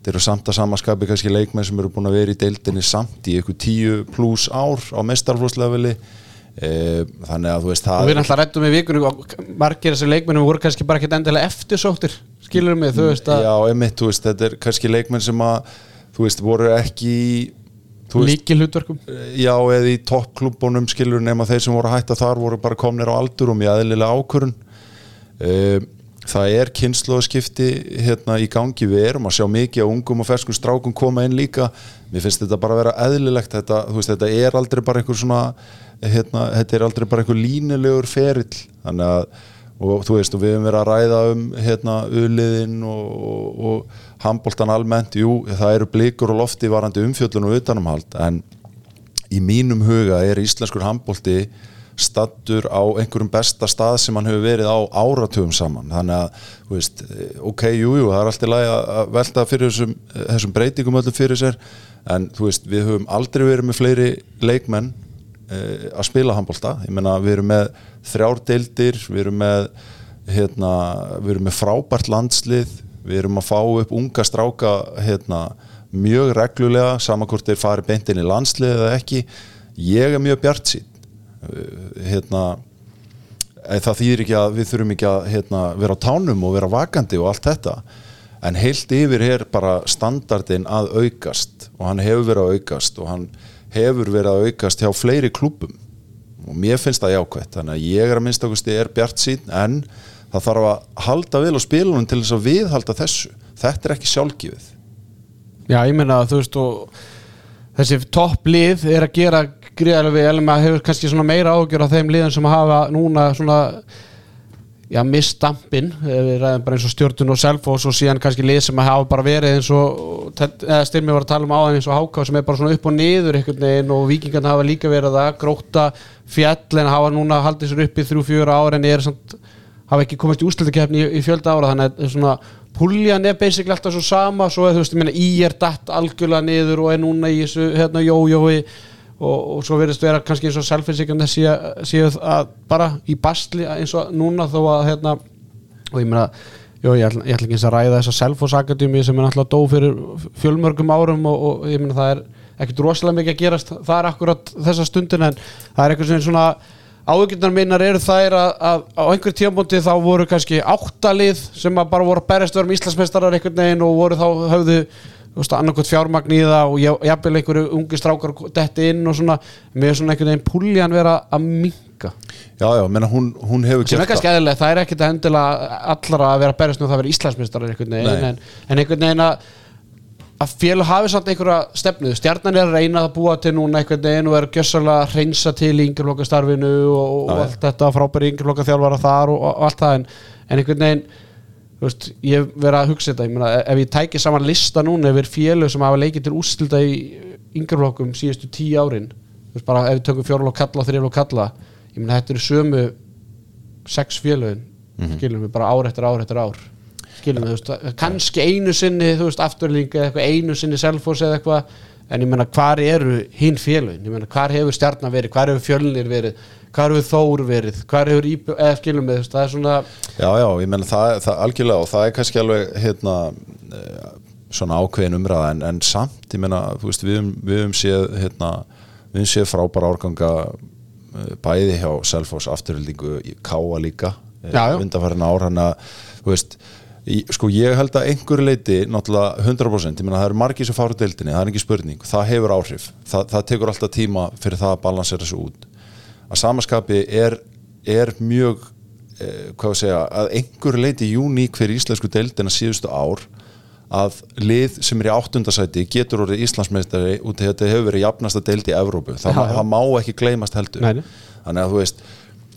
[SPEAKER 2] Þeir eru samt að samaskapi kannski leikmenn sem eru búin að vera í deildinni samt í ykkur 10 pluss ár á mestarflóðslefili e, þannig að þú veist
[SPEAKER 1] og við náttúrulega rættum í vikunum og margir þessi leikmennum voru kannski bara ekkert endilega eftirsóttir skilur mig, þú veist að
[SPEAKER 2] já, emitt, þú veist, þetta er kannski leikmenn sem að þú veist, voru ekki
[SPEAKER 1] líki hlutverkum
[SPEAKER 2] já, eða í toppklubunum skilur nema þeir sem voru að hætta þar voru bara komnir á aldur og mjög eðlilega ákvörun það er kynnslóðskipti hérna í gangi. Við erum að sjá mikið á ungum og ferskum strákum koma inn líka. Mér finnst þetta bara að vera eðlilegt. Þetta, þetta er aldrei bara einhver svona hérna, þetta er aldrei bara einhver línulegur ferill. Þannig að og þú veist og við höfum verið að ræða um hérna uliðin og, og, og handbóltan almennt, jú það eru blikur og lofti varandi umfjöllun og utanumhald en í mínum huga er íslenskur handbólti stattur á einhverjum besta stað sem hann hefur verið á áratugum saman. Þannig að, þú veist, ok, jú, jú það er alltaf læg að velta fyrir þessum, þessum breytingum öllum fyrir sér en þú veist, við höfum aldrei verið með fleiri leikmenn eh, að spila handbólta, ég meina við erum með þrjár deildir, við erum með hérna, við erum með frábært landslið, við erum að fá upp unga stráka hérna, mjög reglulega, saman hvort þeir fari beintin í landslið eða ekki. Ég er mjög bjart sín hérna eh, það þýðir ekki að við þurfum ekki að hérna, vera á tánum og vera vakandi og allt þetta. En heilt yfir er bara standardin að aukast og hann hefur verið að aukast og hann hefur verið að aukast hjá fleiri klúpum og mér finnst það jákvæmt þannig að ég er að minnst okkur er bjart sín en það þarf að halda vel á spilunum til þess að viðhalda þessu. Þetta er ekki sjálfgifið
[SPEAKER 1] Já, ég meina að þú veist og þessi topplið er að gera gríðarlega vel, en maður hefur kannski svona meira ágjör á þeim liðum sem hafa núna svona já, misstampin við ræðum bara eins og stjórnun og selfos og síðan kannski lið sem hafa bara verið eins og eða styrmi var að tala um áðan eins og háká sem er bara svona upp og niður einhvern veginn og vikingarna hafa líka verið að gróta fjall en hafa núna haldið sér upp í þrjú, fjögur ára en er samt hafa ekki komist í úslutakefni í, í fjölda ára þannig að svona puljan er basically alltaf svo sama svo er þú veist, ég meina, í er datt algjörlega niður og er núna í þessu hérna jójói og, og svo verðist vera kannski eins og selfinsíkjandi séu að bara í bastli eins og núna þó að hérna og ég meina, jó, ég, ætla, ég ekki eins að ræða þessa Selfoss Akademi sem er náttúrulega dó fyrir fjölmörgum árum og, og ég meina það er ekkert rosalega mikið að gerast það er akkurat þessa stundin en það er eitthvað sem svona áhugjurnar minnar eru þær að, að á einhver tíamóti þá voru kannski áttalið sem að bara voru að berjast verðum Íslandsmeistarar einhvern veginn og voru þá höfðu annarkot fjármagn í það og jafnvel einhverju ungi strákar detti inn og svona. Með svona einhvern veginn púljan vera að minka
[SPEAKER 2] Já, já, menna hún, hún hefur
[SPEAKER 1] sem er kannski eðlilega, það er ekkert að endilega allara að vera að berjast nú það að vera Íslandsmeistarar einhvern veginn en, en einhvern veginn að að félag hafi samt einhverja stefnu. Stjarnan er að reyna að búa til núna einhvern veginn og er gjössalega að hreinsa til í yngjurlokkastarfinu og, og allt þetta frábæri yngjurlokkaþjálfara þar og, og allt það en, en einhvern veginn veist, ég verið að hugsa þetta ég meina, ef ég tæki saman lista núna yfir félög sem hafa leikið til úrstilda í yngjurlokkum síðustu tíu árin veist bara ef við tökum fjórlokk kalla og þrjálokk kalla ég meina þetta eru sömu sex félögin
[SPEAKER 2] Mhm.
[SPEAKER 1] skilum við bara ár eftir ár eftir ár skilum við, þú veist, kannski einu sinni þú veist, afturling eða eitthvað einu sinni selfos eða eitthvað, en ég meina hvar eru hinn félögin, ég meina hvar hefur stjarnar verið, hvar hefur fjölnir verið? Hvar hefur þór verið, hvar hefur íbjö eða skilum við, þú veist, það er svona
[SPEAKER 2] Já, já, ég menna það, það algjörlega og það er kannski alveg hérna eh, svona ákveðin umræða en, en samt, ég menna, þú veist, við höfum- við höfum séð hérna, við höfum séð frábæra árganga eh, bæði hjá Selfoss afturhildingu Káa líka
[SPEAKER 1] já.
[SPEAKER 2] undanfærin ár hann að, þú veist sko ég held að einhverju leiti náttúrulega 100%, ég menna það eru margir sem fáru deildinni, það er ekki spurning, það hefur áhrif. Það, það tekur alltaf tíma fyrir það að balansera þessu út. Að samaskapi er, er mjög eh, hvað við segja, að einhverju leiti uník fyrir íslensku deildina síðustu ár að lið sem er í áttundasæti getur orðið Íslandsmeistari út af þetta hefur verið jafnasta deild í Evrópu. Það, það má ekki gleymast heldur.
[SPEAKER 1] Nei.
[SPEAKER 2] þannig að þú veist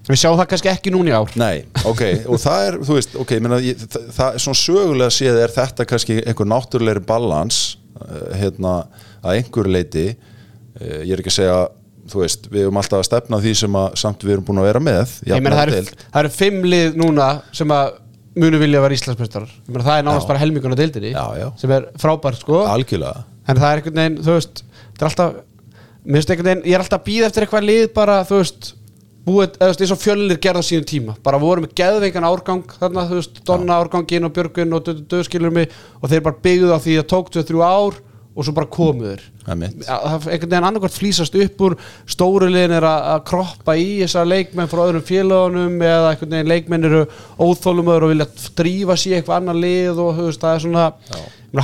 [SPEAKER 1] við sjáum það kannski ekki núna í ár.
[SPEAKER 2] Nei, ok, og það er, þú veist, ok, menna, ég, það, það er svona sögulega séð er þetta kannski einhver náttúrulegri balans uh, hérna, að einhverju leiti uh, ég er ekki að segja þú veist, við erum alltaf að stefna að því sem að samt við erum búin að vera með
[SPEAKER 1] meina það eru, það eru fimm lið núna sem að munu vilja vera Íslandsmeistarar. Ég meina það er nánast
[SPEAKER 2] Já.
[SPEAKER 1] bara helminguna deildinni
[SPEAKER 2] Já, já.
[SPEAKER 1] sem er frábært sko.
[SPEAKER 2] Algjörlega.
[SPEAKER 1] En það er einhvern veginn, þú veist er alltaf, veginn ég er alltaf að býða eftir eitthvað lið bara, þú veist búið, eða þú veist, eins og fjölnir gerða sínum tíma. Bara voru með geðveikan árgang þarna, þú veist, Donna árgangin og Björgun og döðskilur mig og þeir bara byggðu á því að tók 2-3 ár og svo bara komuður
[SPEAKER 2] er
[SPEAKER 1] er einhvern veginn annarkvært flýsast upp úr stóru liðin er að, kroppa í þessa leikmenn frá öðrum félagunum eða einhvern veginn leikmenn eru óþólumöður og vilja drífa sér eitthvað annar lið og þú veist, það er svona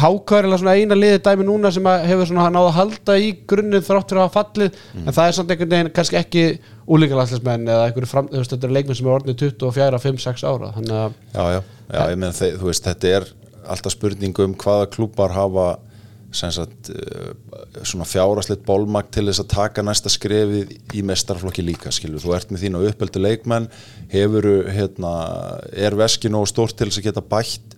[SPEAKER 1] hákar er svona eina liði dæmi núna sem hefur náða að halda í grunnið þrátt fyrir að hafa fallið.
[SPEAKER 2] Mm.
[SPEAKER 1] en það er samt einhvern veginn kannski ekki úlíkalagslismenn eða einhverju fram, þú veist, þetta er leikmenn sem er orðnið 24, 5, 6 ára að
[SPEAKER 2] Já, já, já ég þeir, þú veist, þetta er alltaf spurning um hvaða klúpar hafa sagt uh, svona fjárasleitt bólmag til þess að taka næsta skrefið í mestarflokki líka skilur, þú ert með þín og uppeldu leikmenn hefur, hérna, er veskinu og stórt til þess að geta bætt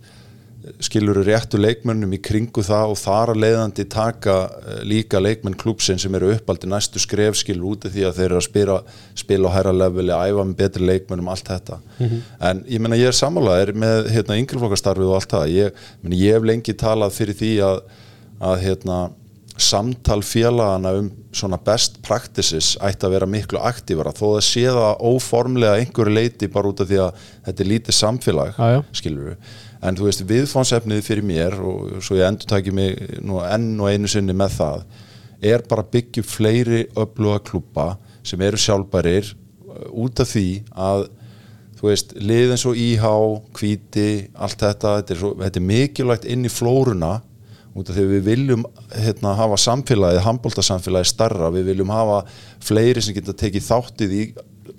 [SPEAKER 2] skilur réttu leikmönnum í kringu það og þar að leiðandi taka eh, líka leikmenn klúpsin sem eru uppaldi næstu skref skilur úti því að þeir eru að spila, spila á hæra leveli, æfa með betri leikmönnum allt þetta, en ég meina ég er sammálaðir með hérna yngreflokkastarfið og allt það, ég, meni, ég hef lengi talað fyrir því að, að hérna samtal félagana um svona best practices ætti að vera miklu aktífara. Þó það sé það óformlega einhverju leiti bara út af því að þetta er lítið samfélag
[SPEAKER 1] já.
[SPEAKER 2] skilur við en þú veist viðfánsefnið fyrir mér og svo ég endur taki mig nú enn og einu sinni með það er bara upp fleiri öfluga klúpa sem eru sjálfbærir uh, út af því að þú veist, lið eins og íhá, hvíti allt þetta, þetta er, svo, þetta er mikilvægt inn í flóruna út af því við viljum hérna, hafa samfélagið, handbóltasamfélagið starra, við viljum hafa fleiri sem geta tekið þáttið í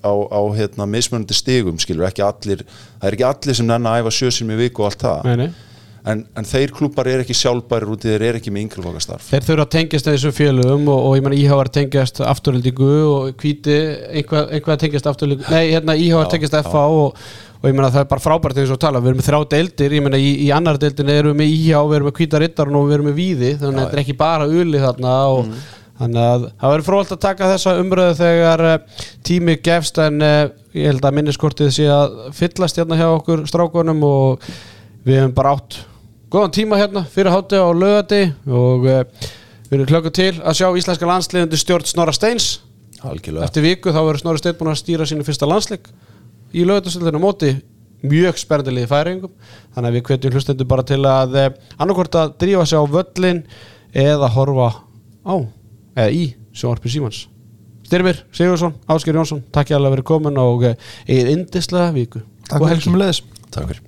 [SPEAKER 2] á, á hérna, mismunandi stigum skilur ekki allir, það er ekki allir sem nenni að æfa sjösum í viku og allt það.
[SPEAKER 1] Nei, nei.
[SPEAKER 2] en, en þeir klúpar er ekki sjálfbæri út í þeir er ekki með yngreflokastarf
[SPEAKER 1] Þeir þurfa að tengjast þessum félögum og, og ég menna IH er tengjast afturöldingu og hvíti einhvað, einhvað tengjast afturöldingu nei, hérna er tengjast FA og, og ég menna það er bara frábært eins og tala, við erum með þrjá deildir ég menna í, í annar deildin erum við með IH við erum með hvíta rittarun og við erum með víði þannig að þetta er ekki bara uli þarna og þannig að það verður fróðalt að taka þessa umröðu þegar uh, tími gefst en uh, ég held að minniskortið sé að fyllast hérna hjá okkur strákunum og við hefum bara átt góðan tíma hérna fyrir hátti á lögati og uh, við erum klöku til að sjá íslenska landsliðandi stjórn Snorra Steins.
[SPEAKER 2] Algjörlega.
[SPEAKER 1] Eftir viku þá verður Snorra Steins búin að stýra sínu fyrsta landsleik í lögatastöldinu móti mjög spennandi liði færingum þannig að við hvetjum hlustendur bara til að annarkvort að drífa sig á völlin eða horfa á eða í sjónvarpi Símans. Styrmir, Sigursson, Ásker Jónsson takk ég alveg að vera komin og uh, eigið indislega viku
[SPEAKER 3] Takk fyrir sem leðis
[SPEAKER 2] takk fyrir